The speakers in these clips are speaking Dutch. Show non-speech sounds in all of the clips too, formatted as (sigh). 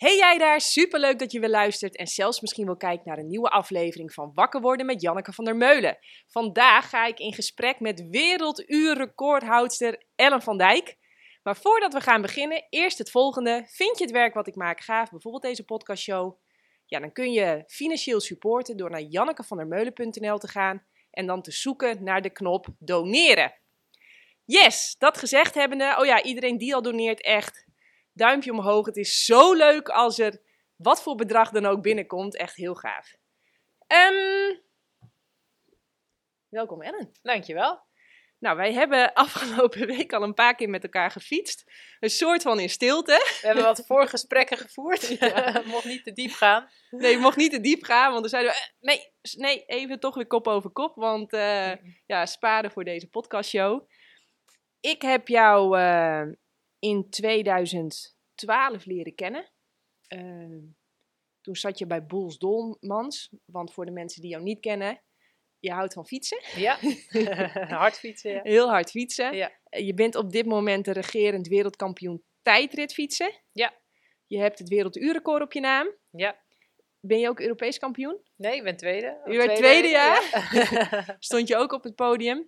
Hey jij daar, superleuk dat je weer luistert en zelfs misschien wel kijkt naar een nieuwe aflevering van Wakker worden met Janneke van der Meulen. Vandaag ga ik in gesprek met werelduurrecordhoudster Ellen van Dijk. Maar voordat we gaan beginnen, eerst het volgende. Vind je het werk wat ik maak gaaf, bijvoorbeeld deze podcastshow? Ja, dan kun je financieel supporten door naar jannekevandermeulen.nl te gaan en dan te zoeken naar de knop doneren. Yes, dat gezegd hebbende, oh ja, iedereen die al doneert, echt duimpje omhoog. Het is zo leuk als er wat voor bedrag dan ook binnenkomt. Echt heel gaaf. Ehm, welkom Ellen. Dankjewel. Nou, wij hebben (laughs) afgelopen week al een paar keer met elkaar gefietst. Een soort van in stilte. We hebben wat voorgesprekken gevoerd. (laughs) Ja. (laughs) mocht niet te diep gaan. Nee, mocht niet te diep gaan, want dan zeiden we... eh, Nee, nee, even toch weer kop over kop, want eh, ja, sparen voor deze podcastshow. Ik heb jou eh, in 2012 leren kennen. Eh, toen zat je bij Boels Dolmans, want voor de mensen die jou niet kennen, je houdt van fietsen. Ja, (laughs) hard fietsen. Ja. Heel hard fietsen. Ja. Je bent op dit moment de regerend wereldkampioen tijdritfietsen. Ja. Je hebt het werelduurrecord op je naam. ja. Ben je ook Europees kampioen? Nee, ik ben tweede. Je bent tweede, ja? ja. (laughs) Stond je ook op het podium.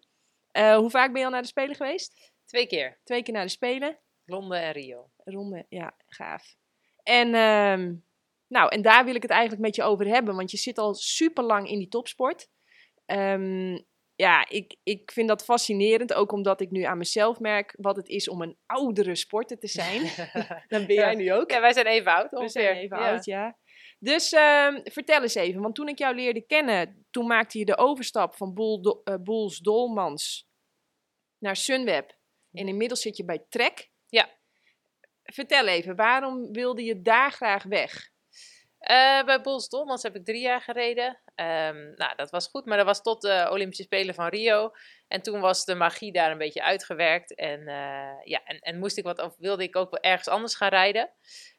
Eh, hoe vaak ben je al naar de Spelen geweest? Twee keer. Twee keer naar de Spelen. Londen en Rio. Ronde, ja, gaaf. En, ehm, nou, en daar wil ik het eigenlijk met je over hebben, want je zit al super lang in die topsport. Ehm, ja, ik, ik vind dat fascinerend, ook omdat ik nu aan mezelf merk wat het is om een oudere sporter te zijn. (laughs) Dan ben jij Ja. nu ook. Ja, wij zijn even oud We ongeveer. zijn even ja. oud, ja. Dus ehm, vertel eens even, want toen ik jou leerde kennen, toen maakte je de overstap van Boel, Do- eh, Boels Dolmans naar Sunweb. En inmiddels zit je bij Trek. Ja. Vertel even, waarom wilde je daar graag weg? Eh, bij Bols Dolmans heb ik drie jaar gereden. Ehm, nou, dat was goed, maar dat was tot de Olympische Spelen van Rio. En toen was de magie daar een beetje uitgewerkt. En, eh, ja, en, en moest ik wat, of wilde ik ook wel ergens anders gaan rijden.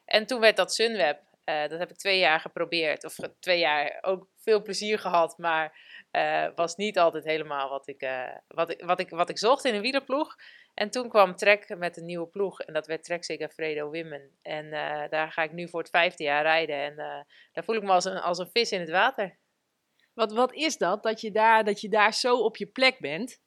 En toen werd dat Sunweb. Eh, dat heb ik twee jaar geprobeerd. Of twee jaar ook veel plezier gehad. Maar eh, was niet altijd helemaal wat ik, eh, wat, ik, wat, ik, wat ik zocht in een wielerploeg. En toen kwam Trek met een nieuwe ploeg. En dat werd Trek Segafredo Women. En eh, daar ga ik nu voor het vijfde jaar rijden. En daar voel ik me als een, als een vis in het water. Wat, wat is dat, dat je, daar, dat je daar zo op je plek bent?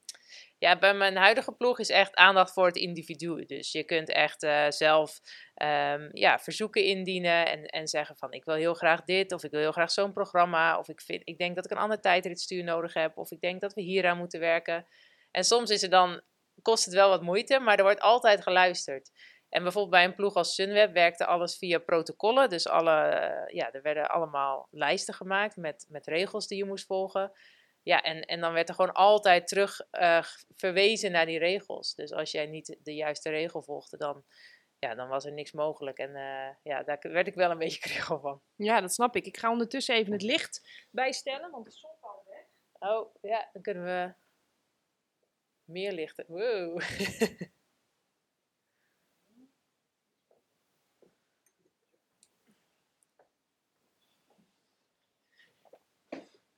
Ja, bij mijn huidige ploeg is echt aandacht voor het individu. Dus je kunt echt eh, zelf ehm, ja, verzoeken indienen en, en zeggen van ik wil heel graag dit of ik wil heel graag zo'n programma. Of ik, vind, ik denk dat ik een ander tijdritstuur nodig heb of ik denk dat we hieraan moeten werken. En soms is het dan, kost het wel wat moeite, maar er wordt altijd geluisterd. En bijvoorbeeld bij een ploeg als Sunweb werkte alles via protocollen. Dus alle, eh, ja, er werden allemaal lijsten gemaakt met, met regels die je moest volgen. Ja, en, en dan werd er gewoon altijd terug g- verwezen naar die regels. Dus als jij niet de juiste regel volgde, dan, ja, dan was er niks mogelijk. En eh, ja, daar werd ik wel een (laughs) beetje kriegel van. Ja, dat snap ik. Ik ga ondertussen even het licht bijstellen, want de zon valt weg. Oh, ja, dan kunnen we meer lichten. Wow. (laughs)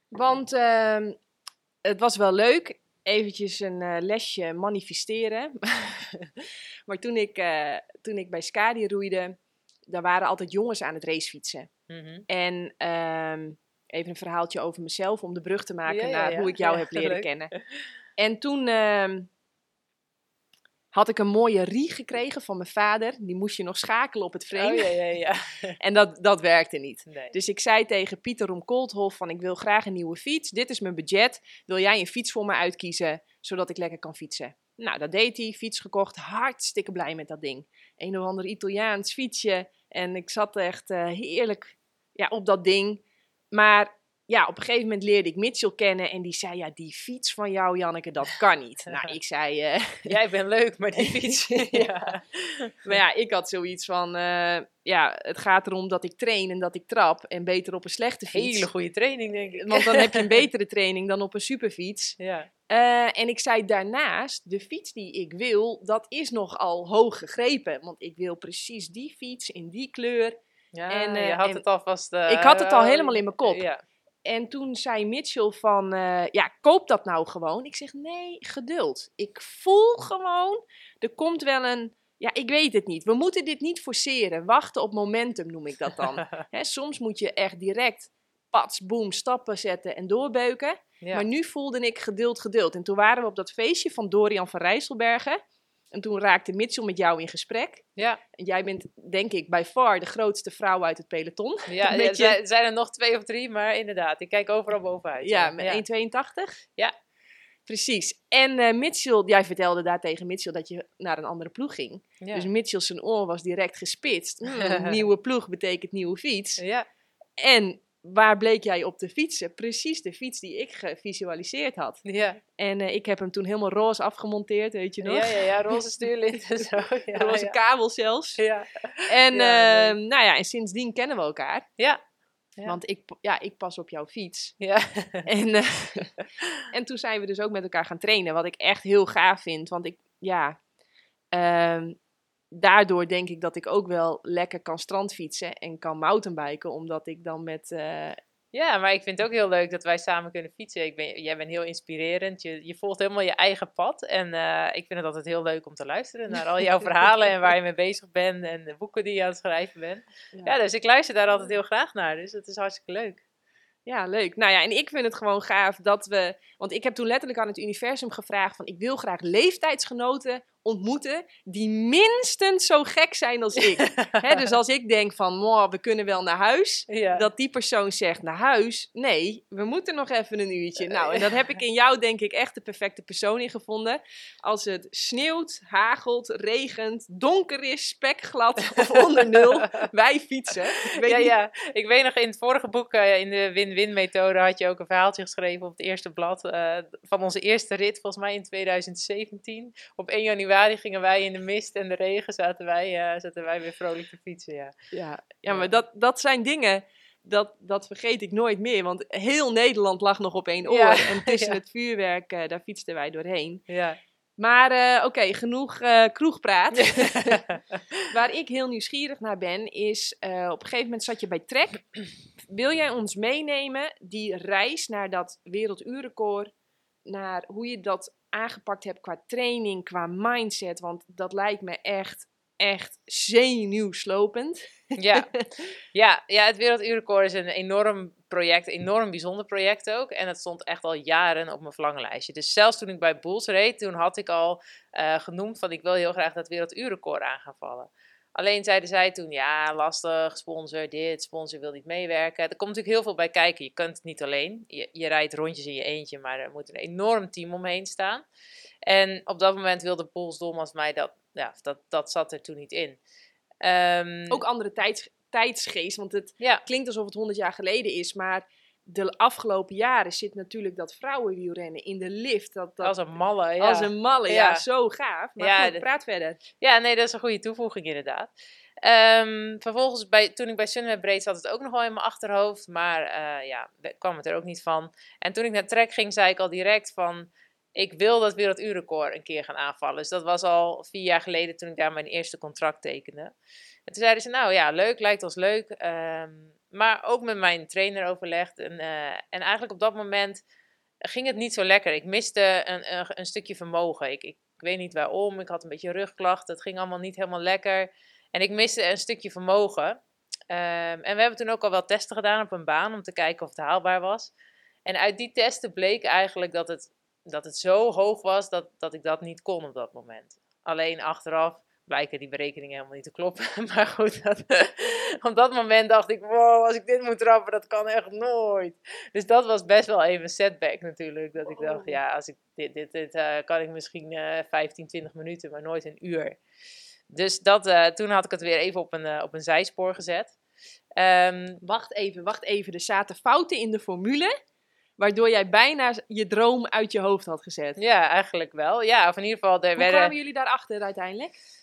Want ehm, het was wel leuk, eventjes een eh, lesje manifesteren. (laughs) maar toen ik, eh, toen ik bij Skadi roeide, daar waren altijd jongens aan het racefietsen. Mhm. En ehm, even een verhaaltje over mezelf om de brug te maken Ja, naar ja. hoe ik jou heb (laughs) leren leuk. kennen. En toen ehm, had ik een mooie rie gekregen van mijn vader. Die moest je nog schakelen op het frame. Oh, ja, ja, ja. (laughs) En dat, dat werkte niet. Nee. Dus ik zei tegen Pieter Rom Koolthof van ik wil graag een nieuwe fiets. Dit is mijn budget. Wil jij een fiets voor me uitkiezen, zodat ik lekker kan fietsen? Nou, dat deed hij. Fiets gekocht. Hartstikke blij met dat ding. Een of ander Italiaans fietsje. En ik zat echt eh, heerlijk ja, op dat ding. Maar ja, op een gegeven moment leerde ik Mitchell kennen. En die zei, ja, die fiets van jou, Janneke, dat kan niet. (laughs) nou, ik zei... eh, (laughs) Jij bent leuk, maar die (laughs) fiets. ja. maar ja, ik had zoiets van, eh, ja, het gaat erom dat ik train en dat ik trap en beter op een slechte fiets. Hele goede training, denk ik. Want dan heb je een betere training dan op een superfiets. Ja. Eh, en ik zei daarnaast, de fiets die ik wil, dat is nogal hoog gegrepen. Want ik wil precies die fiets in die kleur. Ja, En, je had en- het alvast... Ik had het al helemaal in mijn kop. Ja. En toen zei Mitchell van, eh, ja, koop dat nou gewoon. Ik zeg, nee, geduld. Ik voel gewoon, er komt wel een Ja, ik weet het niet. We moeten dit niet forceren. Wachten op momentum noem ik dat dan. (laughs) Hè, soms moet je echt direct pats, boem, stappen zetten en doorbeuken. ja. Maar nu voelde ik geduld, geduld. En toen waren we op dat feestje van Dorian van Rijsselbergen. En toen raakte Mitchell met jou in gesprek. ja, En jij bent, denk ik, by far de grootste vrouw uit het peloton. ja, Met er je- zijn- er nog twee of drie, maar inderdaad, ik kijk overal bovenuit. Ja, met 1,82? Ja. Precies. En eh Mitchell, jij vertelde daar tegen Mitchell dat je naar een andere ploeg ging. Ja. Dus Mitchell zijn oor was direct gespitst. Hmm, (laughs) nieuwe ploeg betekent nieuwe fiets. ja. En waar bleek jij op te fietsen? Precies de fiets die ik gevisualiseerd had. Ja. En eh, ik heb hem toen helemaal roze afgemonteerd, weet je nog? Ja, ja, ja, roze stuurlint en (laughs) zo. Ja, roze ja. kabel zelfs. Ja. En, Ja, ehm, nou ja, en sindsdien kennen we elkaar. Ja. Ja. Want ik, ja, ik pas op jouw fiets. Ja. (laughs) En, eh, (laughs) en toen zijn we dus ook met elkaar gaan trainen, wat ik echt heel gaaf vind. Want ik, ja, ehm, daardoor denk ik dat ik ook wel lekker kan strandfietsen en kan mountainbiken, omdat ik dan met, eh, Ja, maar ik vind het ook heel leuk dat wij samen kunnen fietsen. Ik ben, jij bent heel inspirerend. Je, je volgt helemaal je eigen pad. En eh, ik vind het altijd heel leuk om te luisteren naar al jouw (laughs) verhalen en waar je mee bezig bent en de boeken die je aan het schrijven bent. Ja, dus ik luister daar altijd heel graag naar. Dus dat is hartstikke leuk. Ja, leuk. Nou ja, en ik vind het gewoon gaaf dat we. Want ik heb toen letterlijk aan het universum gevraagd: van ik wil graag leeftijdsgenoten ontmoeten die minstens zo gek zijn als ik. (laughs) Dus als ik denk van, "Mwah, we kunnen wel naar huis, Ja. dat die persoon zegt naar huis. Nee, we moeten nog even een uurtje. Nou, en dat heb ik in jou denk ik echt de perfecte persoon in gevonden. Als het sneeuwt, hagelt, regent, donker is, spekglad of (laughs) onder nul, wij fietsen. Ik weet ja, niet- ja, ik weet nog in het vorige boek, eh, in de win-win methode, had je ook een verhaaltje geschreven op het eerste blad eh, van onze eerste rit, volgens mij in 2017. Op 1 januari gingen wij in de mist en de regen, zaten wij, eh, zaten wij weer vrolijk te fietsen, ja. Ja, ja maar dat, dat zijn dingen, dat, dat vergeet ik nooit meer. Want heel Nederland lag nog op één oor. Ja, En (laughs) tussen ja. het vuurwerk, eh, daar fietsten wij doorheen. Ja. Maar eh, oké, genoeg eh, kroegpraat. (laughs) Waar ik heel nieuwsgierig naar ben, is op een gegeven moment zat je bij Trek. Wil jij ons meenemen, die reis naar dat werelduurrecord, naar hoe je dat aangepakt hebt qua training, qua mindset? Want dat lijkt me echt, echt zenuwslopend. Ja. (laughs) Ja, ja, het Werelduurrecord is een enorm project, enorm bijzonder project ook. En het stond echt al jaren op mijn verlanglijstje. Dus zelfs toen ik bij Bulls reed, toen had ik al eh, genoemd van ik wil heel graag dat Werelduurrecord aan gaan vallen. Alleen zeiden zij toen, ja, lastig, sponsor dit, sponsor wil niet meewerken. Er komt natuurlijk heel veel bij kijken. Je kunt het niet alleen. Je, je rijdt rondjes in je eentje, maar er moet een enorm team omheen staan. En op dat moment wilde Pols Dolmans mij dat, ja, dat, dat zat er toen niet in. Ehm, Ook andere tijds, tijdsgeest, want het ja, klinkt alsof het 100 jaar geleden is, maar de afgelopen jaren zit natuurlijk dat vrouwenwielrennen in de lift. Dat, dat, als een malle. Ja. als een malle, ja. Ja. zo gaaf. Maar Ja, goed, praat verder. Ja, nee, dat is een goede toevoeging inderdaad. Ehm, vervolgens, bij, toen ik bij Sunweb reed, zat het ook nog wel in mijn achterhoofd. Maar eh, ja, kwam het er ook niet van. En toen ik naar Trek ging, zei ik al direct van... Ik wil dat werelduurrecord een keer gaan aanvallen. Dus dat was al vier jaar geleden toen ik daar mijn eerste contract tekende. En toen zeiden ze, nou ja, leuk, lijkt ons leuk. Ehm, maar ook met mijn trainer overlegd. En, eh, en eigenlijk op dat moment ging het niet zo lekker. Ik miste een, een, stukje vermogen. Ik, ik, ik weet niet waarom. Ik had een beetje rugklachten. Het ging allemaal niet helemaal lekker. En ik miste een stukje vermogen. Ehm, en we hebben toen ook al wel testen gedaan op een baan om te kijken of het haalbaar was. En uit die testen bleek eigenlijk dat het, dat het zo hoog was dat, dat ik dat niet kon op dat moment. Alleen achteraf blijken die berekeningen helemaal niet te kloppen. (laughs) Maar goed, dat, (laughs) op dat moment dacht ik, wow, als ik dit moet trappen, dat kan echt nooit. Dus dat was best wel even een setback natuurlijk. Dat ik dacht, Oh. ja, als ik dit, dit, dit eh, kan ik misschien eh 15, 20 minuten, maar nooit een uur. Dus dat, eh, toen had ik het weer even op een, eh, op een zijspoor gezet. Ehm, Wacht even, wacht even. Er zaten fouten in de formule, waardoor jij bijna je droom uit je hoofd had gezet. ja, eigenlijk wel. Ja, of in ieder geval, er Hoe werden... kwamen jullie daarachter uiteindelijk?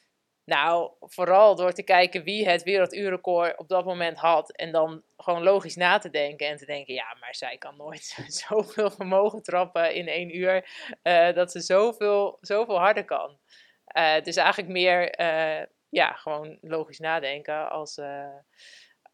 Nou, vooral door te kijken wie het werelduurrecord op dat moment had. En dan gewoon logisch na te denken. En te denken, ja, maar zij kan nooit (laughs) zoveel vermogen trappen in één uur. eh, dat ze zoveel, zoveel harder kan. Eh, dus eigenlijk meer, eh, ja, gewoon logisch nadenken als,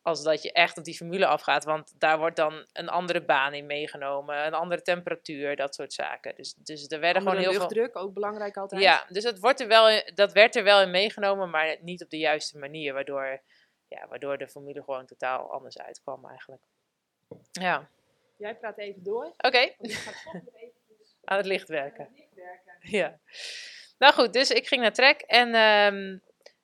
als dat je echt op die formule afgaat. Want daar wordt dan een andere baan in meegenomen, een andere temperatuur, dat soort zaken. Dus, dus er werden Andere gewoon heel veel. luchtdruk, ook belangrijk altijd. Ja, dus dat, wordt er wel in- dat werd er wel in meegenomen, maar niet op de juiste manier. Waardoor, ja, waardoor de formule gewoon totaal anders uitkwam eigenlijk. Ja, Jij praat even door. oké. nog (laughs) eventjes Aan het licht werken. aan het licht werken. Ja. Nou goed, dus ik ging naar Trek en ehm,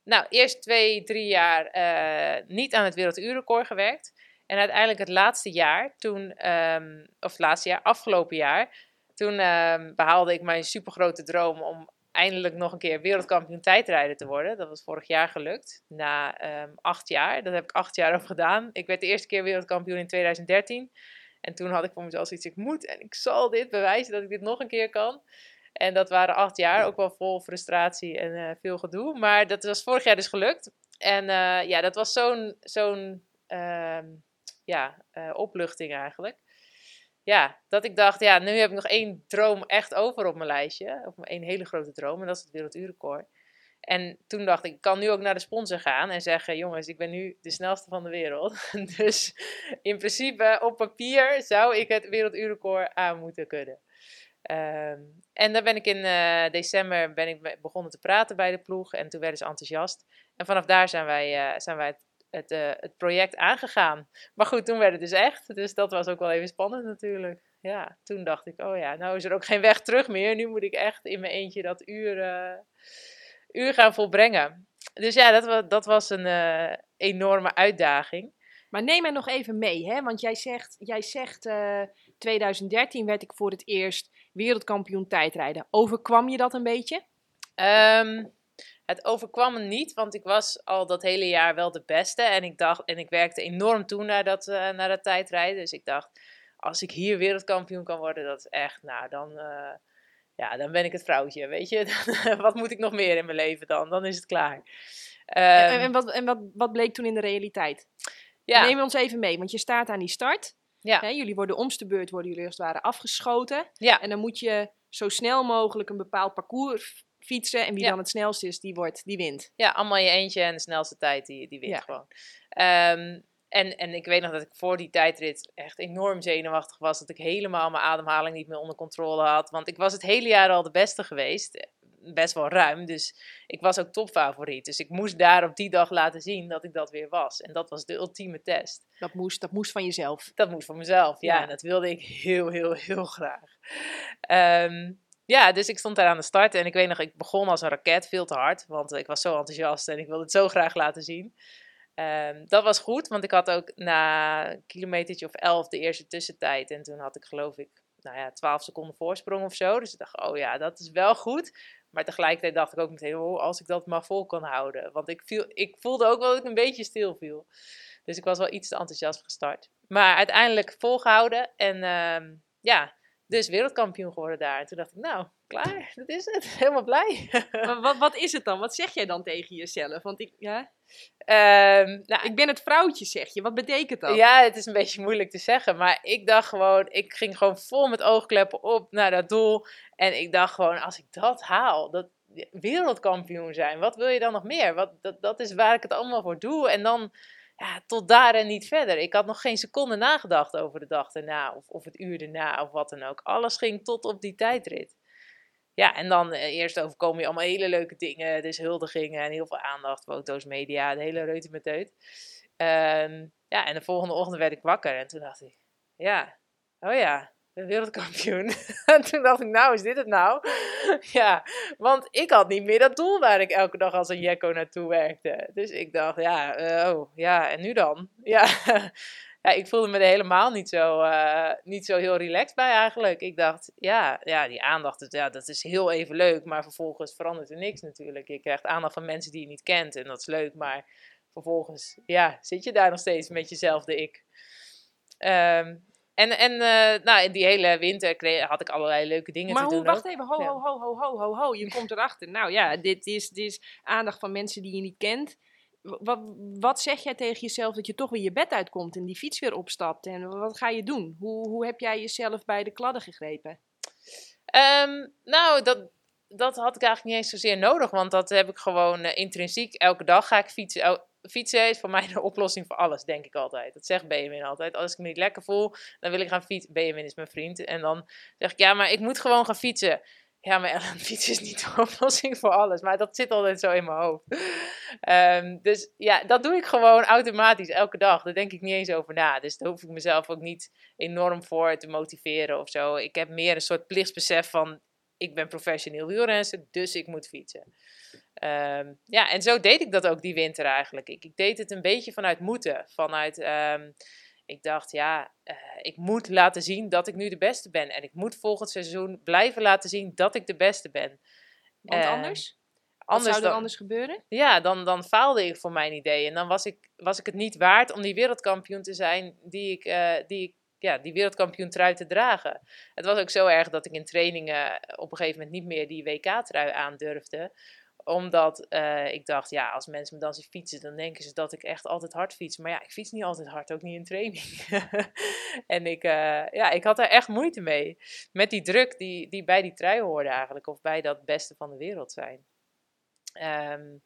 nou, eerst twee, drie jaar eh, niet aan het werelduurrecord gewerkt. En uiteindelijk het laatste jaar, toen, ehm, of laatste jaar, afgelopen jaar, toen ehm, behaalde ik mijn supergrote droom om eindelijk nog een keer wereldkampioen tijdrijden te worden. Dat was vorig jaar gelukt, na ehm, acht jaar. Dat heb ik acht jaar over gedaan. Ik werd de eerste keer wereldkampioen in 2013. En toen had ik voor mezelf zoiets, ik moet en ik zal dit bewijzen dat ik dit nog een keer kan. En dat waren acht jaar, ook wel vol frustratie en eh, veel gedoe. Maar dat was vorig jaar dus gelukt. En eh, ja, dat was zo'n zo'n ehm, ja, eh, opluchting eigenlijk. Ja, dat ik dacht, ja, nu heb ik nog één droom echt over op mijn lijstje. Of één hele grote droom, en dat is het werelduurrecord. En toen dacht ik, ik kan nu ook naar de sponsor gaan en zeggen: Jongens, ik ben nu de snelste van de wereld. (laughs) dus in principe, op papier zou ik het werelduurrecord aan moeten kunnen. Ehm, en dan ben ik in eh, december ben ik be- begonnen te praten bij de ploeg en toen werden ze enthousiast. En vanaf daar zijn wij, eh, zijn wij het, eh, het project aangegaan. Maar goed, toen werd het dus echt. Dus dat was ook wel even spannend natuurlijk. Ja, toen dacht ik, oh ja, nou is er ook geen weg terug meer. Nu moet ik echt in mijn eentje dat uur, uur gaan volbrengen. Dus ja, dat, wa- dat was een enorme uitdaging. Maar neem mij nog even mee, hè? want jij zegt, jij zegt eh, 2013 werd ik voor het eerst wereldkampioen tijdrijden. Overkwam je dat een beetje? Ehm, het overkwam me niet, want ik was al dat hele jaar wel de beste. En ik dacht, en ik werkte enorm toe naar dat, eh, naar dat tijdrijden. Dus ik dacht, als ik hier wereldkampioen kan worden, dat is echt, nou, dan, eh, ja, dan ben ik het vrouwtje, weet je. (laughs) Wat moet ik nog meer in mijn leven dan? Dan is het klaar. en Ehm, en, wat, en wat, wat bleek toen in de realiteit? ja, Neem ons even mee, want je staat aan die start. Ja. Hè, jullie worden omste beurt, worden jullie als het ware afgeschoten. Ja. En dan moet je zo snel mogelijk een bepaald parcours fietsen. En wie Ja. dan het snelst is, die, wordt, die wint. Ja, allemaal je eentje en de snelste tijd die, die wint Ja. gewoon. Ehm, en, en ik weet nog dat ik voor die tijdrit echt enorm zenuwachtig was. Dat ik helemaal mijn ademhaling niet meer onder controle had. Want ik was het hele jaar al de beste geweest. Best wel ruim. Dus ik was ook topfavoriet. Dus ik moest daar op die dag laten zien dat ik dat weer was. En dat was de ultieme test. Dat moest, dat moest van jezelf. Dat moest van mezelf. Ja, Ja. en dat wilde ik heel, heel, heel graag. Ehm, ja, dus ik stond daar aan de start en ik weet nog, ik begon als een raket, veel te hard, want ik was zo enthousiast en ik wilde het zo graag laten zien. Ehm, dat was goed, want ik had ook na een kilometertje of elf de eerste tussentijd en toen had ik geloof ik, nou ja, 12 seconden voorsprong of zo. Dus ik dacht, oh ja, dat is wel goed. Maar tegelijkertijd dacht ik ook meteen, oh, als ik dat maar vol kan houden. Want ik, ik voelde ook wel dat ik een beetje stil viel. Dus ik was wel iets te enthousiast gestart. Maar uiteindelijk volgehouden en ehm, ja, dus wereldkampioen geworden daar. En toen dacht ik, nou, klaar, (laughs) dat is het. (laughs) Helemaal blij. Maar wat, wat is het dan? Wat zeg jij dan tegen jezelf? Want ik, ja, Ehm, nou, ik ben het vrouwtje, zeg je. Wat betekent dat? Ja, het is een beetje moeilijk te zeggen. Maar ik dacht gewoon, ik ging gewoon vol met oogkleppen op naar dat doel. En ik dacht gewoon, als ik dat haal, dat wereldkampioen zijn, wat wil je dan nog meer? Wat, dat, dat is waar ik het allemaal voor doe. En dan ja, tot daar en niet verder. Ik had nog geen seconde nagedacht over de dag erna of, of het uur erna of wat dan ook. Alles ging tot op die tijdrit. Ja, en dan eh, eerst overkomen je allemaal hele leuke dingen. Dus huldigingen en heel veel aandacht, foto's, media, de hele reutemeteut. Ehm ja, en de volgende ochtend werd ik wakker en toen dacht ik, ja, oh ja, wereldkampioen. (laughs) en toen dacht ik, nou, is dit het nou? (laughs) ja, want ik had niet meer dat doel waar ik elke dag als een jekko naartoe werkte. Dus ik dacht, ja, eh, oh, ja, en nu dan? (laughs) Ja, ja ik voelde me er helemaal niet zo, eh, niet zo heel relaxed bij eigenlijk. Ik dacht, ja, ja die aandacht, ja, dat is heel even leuk, maar vervolgens verandert er niks natuurlijk. Je krijgt aandacht van mensen die je niet kent en dat is leuk, maar vervolgens, ja, zit je daar nog steeds met jezelfde ik. Ehm, en en eh, nou, in die hele winter kreeg, had ik allerlei leuke dingen Maar te hoe, doen wacht ook. even, ho, ho, ho, ho, ho, ho, ho. Je komt erachter. Nou ja, dit is, dit is aandacht van mensen die je niet kent. Wat, wat zeg jij tegen jezelf dat je toch weer je bed uitkomt en die fiets weer opstapt? En wat ga je doen? Hoe, hoe heb jij jezelf bij de kladden gegrepen? Ehm, nou, dat, dat had ik eigenlijk niet eens zozeer nodig, want dat heb ik gewoon eh, intrinsiek. Elke dag ga ik fietsen. El- fietsen is voor mij (laughs) de oplossing voor alles, denk ik altijd. Dat zegt Benjamin altijd. Als ik me niet lekker voel, dan wil ik gaan fietsen. Benjamin is mijn vriend. En dan zeg ik, ja, maar ik moet gewoon gaan fietsen. Ja, maar Ellen, (laughs) fietsen is niet de (laughs) oplossing voor alles. Maar dat zit altijd zo in mijn hoofd. Ehm, dus ja, dat doe ik gewoon automatisch elke dag. Daar denk ik niet eens over na. Dus daar hoef ik mezelf ook niet enorm voor te motiveren of zo. Ik heb meer een soort plichtsbesef van... Ik ben professioneel wielrenner, dus ik moet fietsen. Ehm, ja, en zo deed ik dat ook die winter eigenlijk. Ik, ik deed het een beetje vanuit moeten. Vanuit, ehm, ik dacht, ja, uh, ik moet laten zien dat ik nu de beste ben. En ik moet volgend seizoen blijven laten zien dat ik de beste ben. Want uh, anders? Wat zou er dan, anders gebeuren? Ja, dan, dan faalde ik voor mijn idee. En dan was ik, was ik het niet waard om die wereldkampioen te zijn die ik, uh, die ik ja, die wereldkampioen trui te dragen. Het was ook zo erg dat ik in trainingen op een gegeven moment niet meer die WK-trui aandurfde omdat uh, ik dacht, ja, als mensen me dan zien fietsen, dan denken ze dat ik echt altijd hard fiets. Maar ja, ik fiets niet altijd hard, ook niet in training. (laughs) en ik, uh, ja, ik had daar echt moeite mee. Met die druk die, die bij die trui hoorde eigenlijk. Of bij dat beste van de wereld zijn. Um,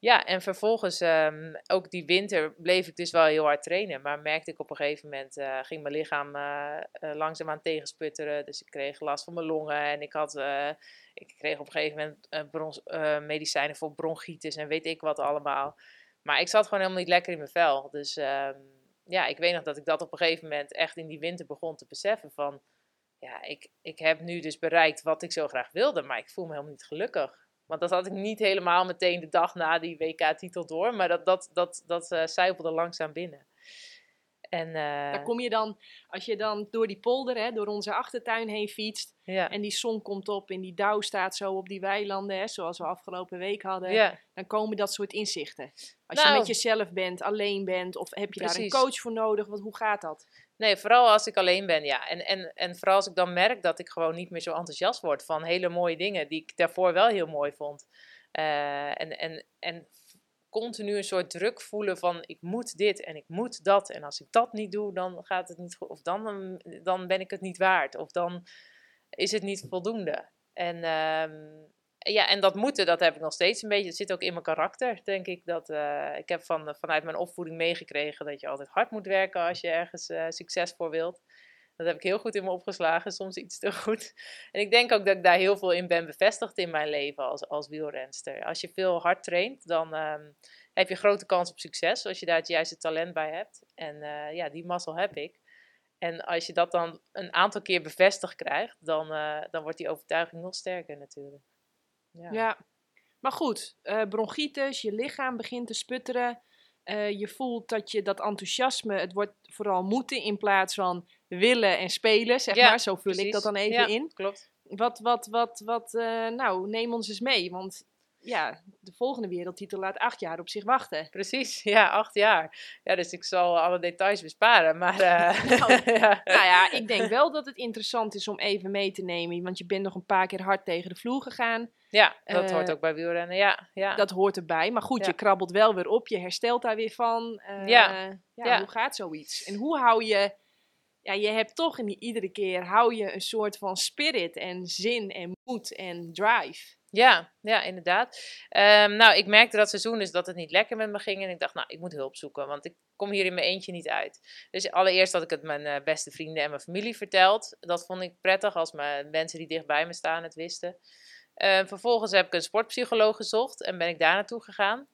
ja, en vervolgens, um, ook die winter, bleef ik dus wel heel hard trainen. Maar merkte ik op een gegeven moment, uh, ging mijn lichaam uh, tegensputteren. Dus ik kreeg last van mijn longen en ik, had, ik kreeg op een gegeven moment medicijnen voor bronchitis en weet ik wat allemaal. Maar ik zat gewoon helemaal niet lekker in mijn vel. Dus um, ja, ik weet nog dat ik dat op een gegeven moment echt in die winter begon te beseffen van... Ja, ik, ik heb nu dus bereikt wat ik zo graag wilde, maar ik voel me helemaal niet gelukkig. Want dat had ik niet helemaal meteen de dag na die WK-titel door. Maar dat, dat, dat, dat uh, zijpelde langzaam binnen. En, uh, Daar kom je dan, als je dan door die polder, hè, door onze achtertuin heen fietst. Ja. En die zon komt op en die dauw staat zo op die weilanden, hè, zoals we afgelopen week hadden. Ja. Dan komen dat soort inzichten. Als Nou. je met jezelf bent, alleen bent, of heb je daar een coach voor nodig? Wat, hoe gaat dat? Nee, vooral als ik alleen ben, ja. En, en, en vooral als ik dan merk dat ik gewoon niet meer zo enthousiast word van hele mooie dingen die ik daarvoor wel heel mooi vond. Eh, en, en, en continu een soort druk voelen van ik moet dit en ik moet dat. En als ik dat niet doe, dan gaat het niet goed. Of dan, um, dan ben ik het niet waard. Of dan is het niet voldoende. En ehm, ja, en dat moeten, dat heb ik nog steeds een beetje. Het zit ook in mijn karakter, denk ik. Dat, uh, ik heb van, vanuit mijn opvoeding meegekregen dat je altijd hard moet werken als je ergens uh, succes voor wilt. Dat heb ik heel goed in me opgeslagen, soms iets te goed. (laughs) En ik denk ook dat ik daar heel veel in ben bevestigd in mijn leven als, als wielrenster. Als je veel hard traint, dan um, heb je grote kans op succes. Als je daar het juiste talent bij hebt. En ja, die mazzel heb ik. En als je dat dan een aantal keer bevestigd krijgt, dan, dan wordt die overtuiging nog sterker natuurlijk. Ja. ja. Maar goed, uh, bronchitis, je lichaam begint te sputteren. Uh, je voelt dat je dat enthousiasme, het wordt vooral moeten in plaats van willen en spelen, zeg ja, maar. Zo vul precies. ik dat dan even ja, in. Klopt. Wat, wat, wat, wat, uh, nou, neem ons eens mee. Want ja, de volgende wereldtitel laat acht jaar op zich wachten. Precies, (laughs) ja, acht jaar. Ja, dus ik zal alle details besparen, maar... Uh, (laughs) nou, (laughs) ja. nou ja, ik denk wel dat het interessant is om even mee te nemen, want je bent nog een paar keer hard tegen de vloer gegaan. Ja, dat uh, hoort ook bij wielrennen, ja. ja. Dat hoort erbij, maar goed, ja. je krabbelt wel weer op, je herstelt daar weer van. Uh, ja. ja. Hoe gaat zoiets? En hoe hou je... Ja, je hebt toch in die, iedere keer hou je een soort van spirit en zin en moed en drive. Ja, ja, inderdaad. Um, nou, ik merkte dat seizoen dus dat het niet lekker met me ging. En ik dacht, nou, ik moet hulp zoeken, want ik kom hier in mijn eentje niet uit. Dus allereerst had ik het mijn uh, beste vrienden en mijn familie verteld. Dat vond ik prettig als mijn mensen die dichtbij me staan het wisten. Uh, vervolgens heb ik een sportpsycholoog gezocht en ben ik daar naartoe gegaan.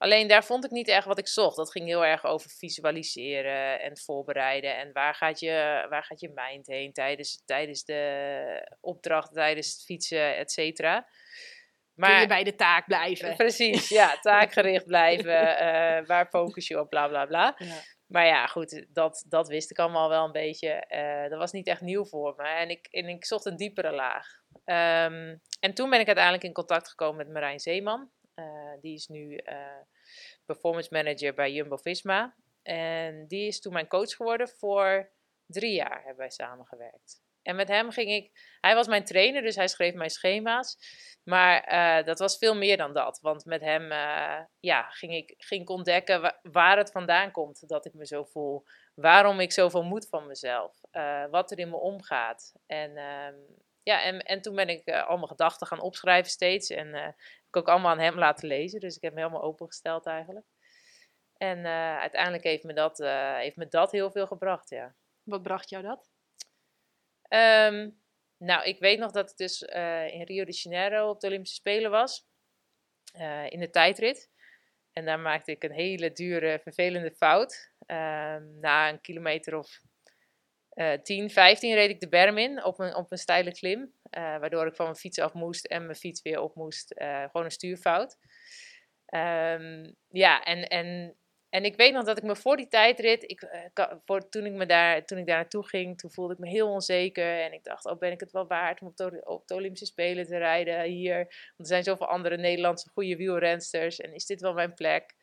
Alleen daar vond ik niet echt wat ik zocht. Dat ging heel erg over visualiseren en voorbereiden. En waar gaat je, waar gaat je mind heen tijdens, tijdens de opdracht, tijdens het fietsen, et cetera. Maar, Kun je bij de taak blijven. Precies, (laughs) ja, taakgericht blijven. uh, waar focus je op, bla bla bla. Ja. Maar ja, goed, dat, dat wist ik allemaal wel een beetje. Uh, dat was niet echt nieuw voor me. En ik, en ik zocht een diepere laag. Um, en toen ben ik uiteindelijk in contact gekomen met Marijn Zeeman. Uh, die is nu uh, performance manager bij Jumbo-Visma. En die is toen mijn coach geworden voor drie jaar hebben wij samengewerkt. En met hem ging ik... Hij was mijn trainer, dus hij schreef mijn schema's. Maar uh, dat was veel meer dan dat. Want met hem ja, ging, ik, ging ontdekken waar, waar, het vandaan komt dat ik me zo voel. Waarom ik zoveel moet van mezelf. wat er in me omgaat. En... ja, en, en toen ben ik uh, al mijn gedachten gaan opschrijven steeds. En uh, heb ik ook allemaal aan hem laten lezen. Dus ik heb me helemaal opengesteld eigenlijk. En eh, uiteindelijk heeft me, dat, eh, heeft me dat heel veel gebracht, ja. Wat bracht jou dat? Ehm, nou, ik weet nog dat het dus eh, in Rio de Janeiro op de Olympische Spelen was. in de tijdrit. En daar maakte ik een hele dure, vervelende fout. Ehm, na een kilometer of uh, 10, 15 reed ik de berm in op een, op een steile klim. waardoor ik van mijn fiets af moest en mijn fiets weer op moest. gewoon een stuurfout. Um, ja, en, en en ik weet nog dat ik me voor die tijdrit, ik, eh, voor, toen, ik me daar, toen ik daar naartoe ging, toen voelde ik me heel onzeker. En ik dacht, oh ben ik het wel waard om op de, op de Olympische Spelen te rijden hier? Want er zijn zoveel andere Nederlandse goede wielrensters. En is dit wel mijn plek?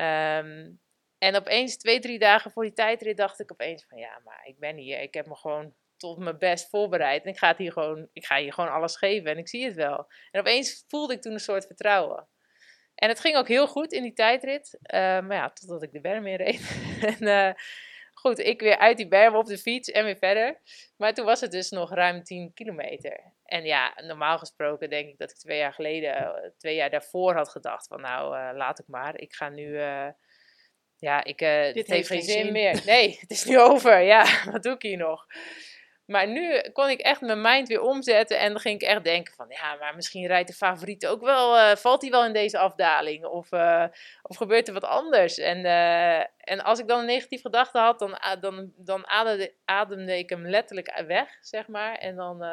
Um, en opeens, twee, drie dagen voor die tijdrit, dacht ik opeens van ja, maar ik ben hier. Ik heb me gewoon tot mijn best voorbereid. En ik ga, het hier gewoon, ik ga hier gewoon alles geven en ik zie het wel. En opeens voelde ik toen een soort vertrouwen. En het ging ook heel goed in die tijdrit. Uh, maar ja, totdat ik de berm in reed. (laughs) en uh, goed, ik weer uit die berm op de fiets en weer verder. Maar toen was het dus nog ruim 10 kilometer. En ja, normaal gesproken denk ik dat ik twee jaar geleden, eh, twee jaar daarvoor had gedacht van nou, laat ik maar. Ik ga nu, ja, ik, dit heeft geen zin, zin meer. Nee, (laughs) het is nu over. Ja, (laughs) wat doe ik hier nog? Maar nu kon ik echt mijn mind weer omzetten en dan ging ik echt denken van, ja, maar misschien rijdt de favoriet ook wel, uh, valt hij wel in deze afdaling of, uh, of gebeurt er wat anders? En, uh, en als ik dan een negatieve gedachte had, dan, dan, dan ademde, ademde ik hem letterlijk weg, zeg maar. En dan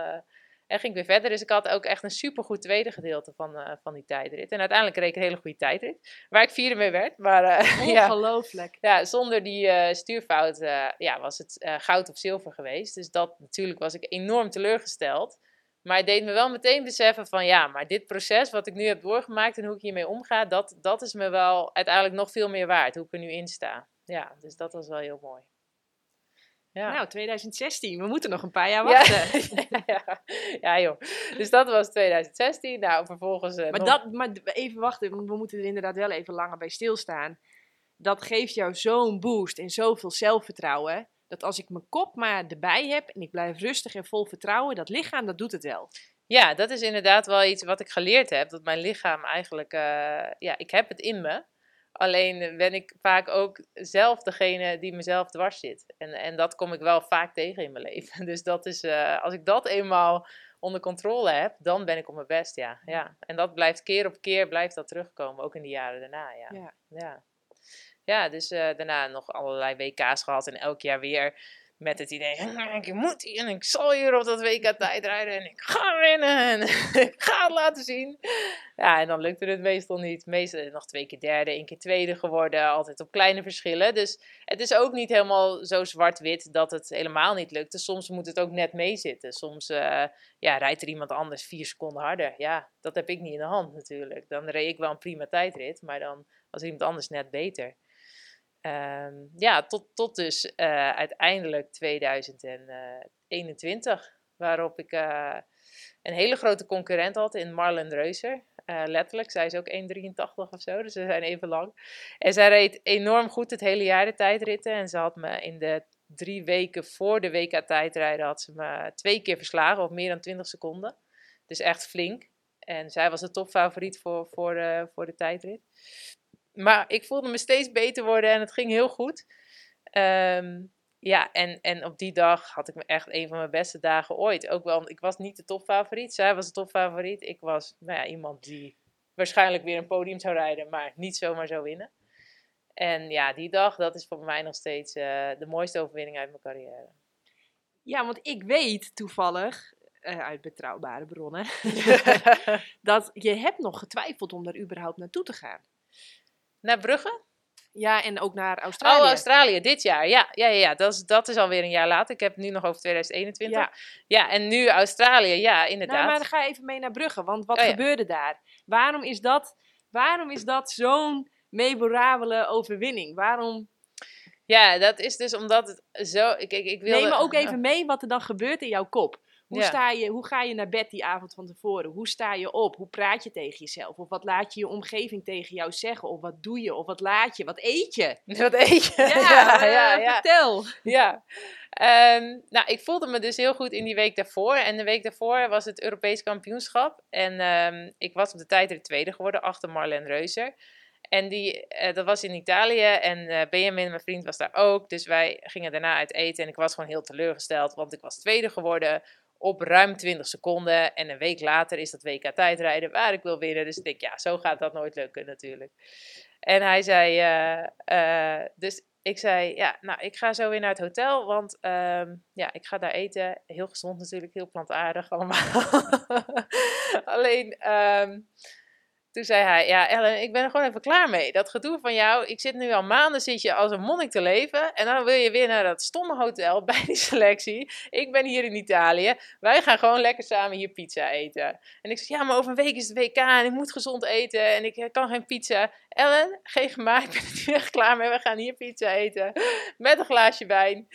en ging ik weer verder. Dus ik had ook echt een supergoed tweede gedeelte van, uh, van die tijdrit. En uiteindelijk reed ik een hele goede tijdrit. Waar ik vierde mee werd. Maar, (laughs) uh, Ongelooflijk. Ja, ja, zonder die uh, stuurfout ja, was het goud of zilver geweest. Dus dat natuurlijk was ik enorm teleurgesteld. Maar het deed me wel meteen beseffen van ja, maar dit proces wat ik nu heb doorgemaakt en hoe ik hiermee omga, dat, dat is me wel uiteindelijk nog veel meer waard. Hoe ik er nu in sta. Ja, dus dat was wel heel mooi. Ja. Nou, 2016. We moeten nog een paar jaar wachten. (laughs) (laughs) Ja, ja, ja joh. Dus dat was 2016. Nou, vervolgens... Uh, maar, dat, maar even wachten, we moeten er inderdaad wel even langer bij stilstaan. Dat geeft jou zo'n boost en zoveel zelfvertrouwen. Dat als ik mijn kop maar erbij heb en ik blijf rustig en vol vertrouwen, dat lichaam, dat doet het wel. Ja, dat is inderdaad wel iets wat ik geleerd heb. Dat mijn lichaam eigenlijk, uh, ja, ik heb het in me. Alleen ben ik vaak ook zelf degene die mezelf dwars zit. En, en dat kom ik wel vaak tegen in mijn (laughs) leven. Dus dat is, uh, als ik dat eenmaal onder controle heb, dan ben ik op mijn best, ja. ja. En dat blijft keer op keer, blijft dat terugkomen, ook in de jaren daarna, ja. Ja, ja. ja dus uh, daarna nog allerlei WK's gehad en elk jaar weer met het idee, ik moet en ik zal hier op dat WK tijd rijden en ik ga winnen en (laughs) ik ga het laten zien. Ja, en dan lukte het meestal niet. Meestal nog twee keer derde, één keer tweede geworden, altijd op kleine verschillen. Dus het is ook niet helemaal zo zwart-wit dat het helemaal niet lukte. Soms moet het ook net meezitten. Soms uh, ja, rijdt er iemand anders vier seconden harder. Ja, dat heb ik niet in de hand natuurlijk. Dan reed ik wel een prima tijdrit, maar dan was iemand anders net beter. Um, ja, tot, tot dus uh, uiteindelijk 2021, waarop ik uh, een hele grote concurrent had in Marlen Reuser. Letterlijk, zij is ook 1,83 of zo, dus ze zijn even lang. En zij reed enorm goed het hele jaar de tijdritten. En ze had me in de drie weken voor de WK tijdrijden, had ze me twee keer verslagen op meer dan 20 seconden. Dus echt flink. En zij was de topfavoriet voor, voor, voor de tijdrit maar ik voelde me steeds beter worden en het ging heel goed. Ehm, ja, en, en op die dag had ik me echt een van mijn beste dagen ooit. Ook wel, ik was niet de topfavoriet. Zij was de topfavoriet. Ik was nou ja, iemand die waarschijnlijk weer een podium zou rijden, maar niet zomaar zou winnen. En ja, die dag, dat is voor mij nog steeds uh, de mooiste overwinning uit mijn carrière. Ja, want ik weet toevallig, uh, uit betrouwbare bronnen, (laughs) (laughs) dat je hebt nog getwijfeld om daar überhaupt naartoe te gaan. Naar Brugge? Ja, en ook naar Australië. Oh, Australië, dit jaar. Ja, ja, ja, ja. Dat, is, dat is alweer een jaar later. Ik heb het nu nog over 2021. Ja, ja en nu Australië, ja, inderdaad. Nou, maar dan ga je even mee naar Brugge, want wat oh, gebeurde daar? Waarom is dat, waarom is dat zo'n memorabele overwinning? Waarom... Ja, dat is dus omdat het zo... Ik, ik, ik wilde... Neem me ook even mee wat er dan gebeurt in jouw kop. Hoe, sta je, hoe ga je naar bed die avond van tevoren? Hoe sta je op? Hoe praat je tegen jezelf? Of wat laat je je omgeving tegen jou zeggen? Of wat doe je? Of wat laat je? Wat eet je? (laughs) Wat eet je? Ja, (laughs) ja, ja, vertel. Ja. Um, nou, ik voelde me dus heel goed in die week daarvoor. En de week daarvoor was het Europees kampioenschap. En um, ik was op de tijd de tweede geworden, achter Marlene Reuser. En die, eh, dat was in Italië en eh, Benjamin, mijn vriend, was daar ook. Dus wij gingen daarna uit eten en ik was gewoon heel teleurgesteld, want ik was tweede geworden op ruim 20 seconden. En een week later is dat WK tijdrijden waar ik wil winnen. Dus ik denk, ja, zo gaat dat nooit lukken natuurlijk. En hij zei, eh, eh, dus ik zei, ja, nou, ik ga zo weer naar het hotel, want ehm, ja, ik ga daar eten. Heel gezond natuurlijk, heel plantaardig (laughs) allemaal. Alleen, ehm, toen zei hij, ja Ellen, ik ben er gewoon even klaar mee. Dat gedoe van jou, ik zit nu al maanden, zit je als een monnik te leven. En dan wil je weer naar dat stomme hotel (laughs) bij die selectie. Ik ben hier in Italië. Wij gaan gewoon lekker samen hier pizza eten. En ik zei, ja, maar over een week is het WK en ik moet gezond eten. En ik kan geen pizza. Ellen, geef maar, (laughs) ik ben er nu echt klaar mee. We gaan hier pizza eten. (laughs) Met een glaasje wijn.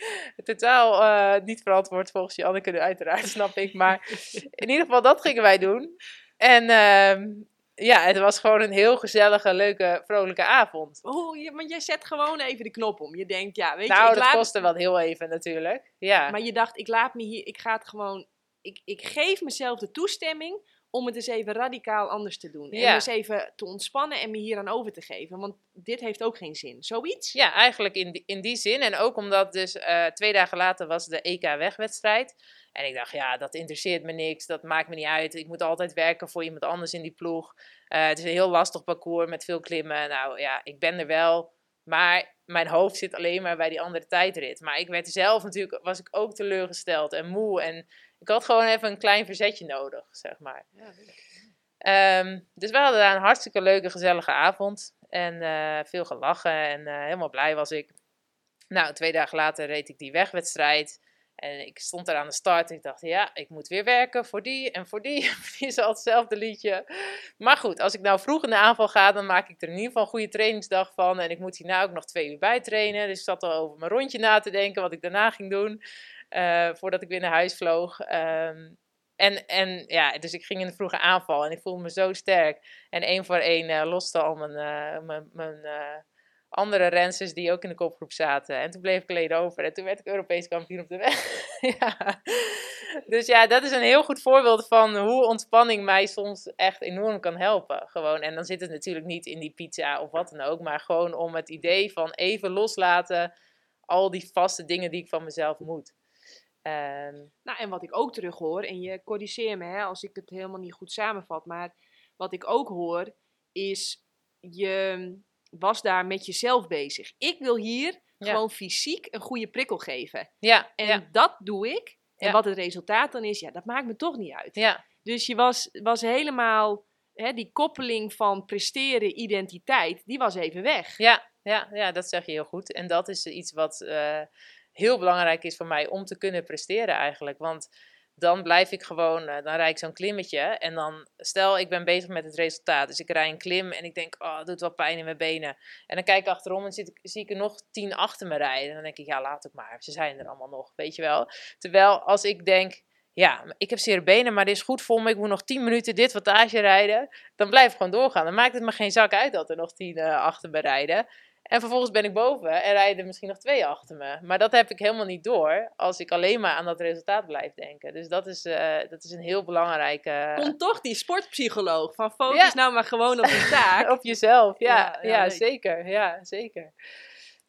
Totaal uh, niet verantwoord volgens je Anneke, uiteraard, snap ik. Maar in ieder geval, dat gingen wij doen. En... Uh, ja, het was gewoon een heel gezellige, leuke, vrolijke avond. Oh, je, want jij zet gewoon even de knop om. Je denkt, ja, weet nou, je... Nou, dat kostte wel heel even natuurlijk. Ja. Maar je dacht, ik laat me hier, ik ga het gewoon... Ik, ik geef mezelf de toestemming om het eens even radicaal anders te doen. En eens even te ontspannen en me hier aan over te geven. Want dit heeft ook geen zin. Zoiets? Ja, eigenlijk in die, in die zin. En ook omdat dus uh, twee dagen later was de EK-wegwedstrijd. En ik dacht, ja, dat interesseert me niks. Dat maakt me niet uit. Ik moet altijd werken voor iemand anders in die ploeg. Uh, het is een heel lastig parcours met veel klimmen. Nou ja, ik ben er wel. Maar mijn hoofd zit alleen maar bij die andere tijdrit. Maar ik werd zelf natuurlijk, was ik ook teleurgesteld en moe. En ik had gewoon even een klein verzetje nodig, zeg maar. Ja, um, dus we hadden daar een hartstikke leuke, gezellige avond. En uh, veel gelachen en uh, helemaal blij was ik. Nou, twee dagen later reed ik die wegwedstrijd. En ik stond daar aan de start en ik dacht, ja, ik moet weer werken voor die en voor die. (laughs) die is al hetzelfde liedje. Maar goed, als ik nou vroeg in de aanval ga, dan maak ik er in ieder geval een goede trainingsdag van. En ik moet hierna ook nog twee uur bij trainen. Dus ik zat al over mijn rondje na te denken, wat ik daarna ging doen. Uh, voordat ik weer naar huis vloog. Um, en, en ja, dus ik ging in de vroege aanval en ik voelde me zo sterk. En één voor één uh, loste al mijn, uh, mijn, mijn andere rensters die ook in de kopgroep zaten. En toen bleef ik alleen over. En toen werd ik Europees kampioen op de weg. (laughs) ja. Dus ja, dat is een heel goed voorbeeld van hoe ontspanning mij soms echt enorm kan helpen. Gewoon. En dan zit het natuurlijk niet in die pizza of wat dan ook. Maar gewoon om het idee van even loslaten. Al die vaste dingen die ik van mezelf moet. Um, nou, en wat ik ook terug hoor, en je corrigeer me hè, als ik het helemaal niet goed samenvat. Maar wat ik ook hoor, is je was daar met jezelf bezig. Ik wil hier gewoon fysiek een goede prikkel geven. Ja. En dat doe ik. En wat het resultaat dan is, ja, dat maakt me toch niet uit. Ja. Dus je was, was helemaal, hè, die koppeling van presteren, identiteit, die was even weg. Ja, ja, ja, dat zeg je heel goed. En dat is iets wat uh, heel belangrijk is voor mij om te kunnen presteren eigenlijk. Want dan blijf ik gewoon, uh, dan rijd ik zo'n klimmetje. En dan, stel ik ben bezig met het resultaat. Dus ik rij een klim en ik denk, oh, het doet wel pijn in mijn benen. En dan kijk ik achterom en zit, zie ik er nog tien achter me rijden. En dan denk ik, ja, laat het maar. Ze zijn er allemaal nog, weet je wel. Terwijl als ik denk, ja, ik heb zere benen, maar dit is goed voor me. Ik moet nog 10 minuten dit wattage rijden. Dan blijf ik gewoon doorgaan. Dan maakt het me geen zak uit dat er nog 10 uh, achter me rijden. En vervolgens ben ik boven en rijden misschien nog twee achter me. Maar dat heb ik helemaal niet door als ik alleen maar aan dat resultaat blijf denken. Dus dat is, uh, dat is een heel belangrijke... Komt toch die sportpsycholoog van focus ja. nou maar gewoon op je taak. (laughs) op jezelf, ja, ja, ja zeker. Ja, zeker.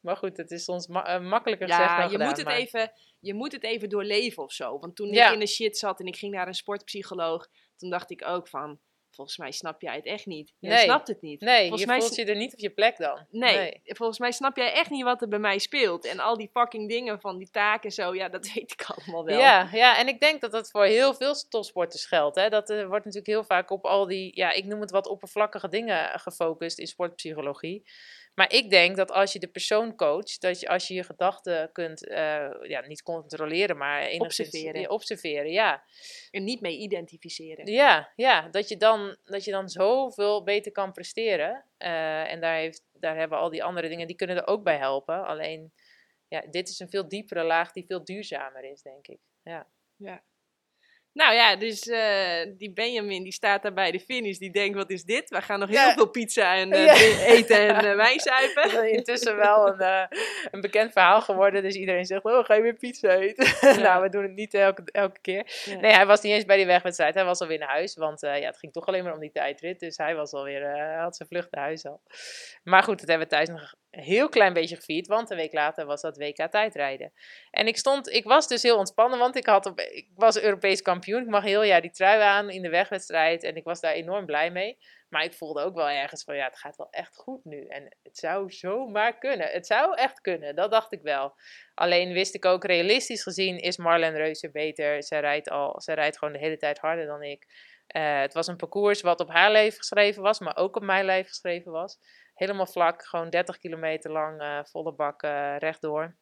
Maar goed, het is soms ma uh, makkelijker ja, gezegd dan je gedaan, Moet het maar... even, je moet het even doorleven of zo. Want toen ik in de shit zat en ik ging naar een sportpsycholoog, toen dacht ik ook van volgens mij snap jij het echt niet. Je nee. snapt het niet. Nee, volgens je mij voelt je er niet op je plek dan. Nee, nee, volgens mij snap jij echt niet wat er bij mij speelt. En al die fucking dingen van die taken en zo, ja, dat (laughs) weet ik allemaal wel. Ja, ja en ik denk dat dat voor heel veel topsporters geldt. Hè. Dat uh, wordt natuurlijk heel vaak op al die, ja, ik noem het wat oppervlakkige dingen gefocust in sportpsychologie. Maar ik denk dat als je de persoon coacht, dat je als je je gedachten kunt, uh, ja, niet controleren, maar observeren. Observeren, ja. En niet mee identificeren. Ja, ja dat, je dan, dat je dan zoveel beter kan presteren. Uh, en daar, heeft, daar hebben al die andere dingen, die kunnen er ook bij helpen. Alleen, ja, dit is een veel diepere laag die veel duurzamer is, denk ik. Ja. ja. Nou ja, dus uh, die Benjamin die staat daar bij de finish. Die denkt, wat is dit? We gaan nog heel Ja. veel pizza en uh, Ja. eten en (laughs) uh, wijn zuipen. Dat is intussen wel een, eh, een bekend verhaal geworden. Dus iedereen zegt, oh, ga je weer pizza eten? (laughs) nou, we doen het niet elke, elke keer. Nee, hij was niet eens bij die wegwedstrijd. Hij was alweer naar huis. Want eh, ja, het ging toch alleen maar om die tijdrit. Dus hij was alweer, eh, had zijn vlucht naar huis al. Maar goed, dat hebben we thuis nog een heel klein beetje gevierd. Want een week later was dat WK tijdrijden. En ik stond, ik was dus heel ontspannen. Want ik, had op, ik was Europees kampioen. Ik mag heel jaar die trui aan in de wegwedstrijd. En ik was daar enorm blij mee. Maar ik voelde ook wel ergens van, ja, het gaat wel echt goed nu. En het zou zomaar kunnen. Het zou echt kunnen, dat dacht ik wel. Alleen wist ik ook, realistisch gezien is Marlen Reuser beter. Zij rijdt, al, zij rijdt gewoon de hele tijd harder dan ik. Eh, het was een parcours wat op haar leven geschreven was, maar ook op mijn leven geschreven was. Helemaal vlak, gewoon 30 kilometer lang, eh, volle bak eh, rechtdoor.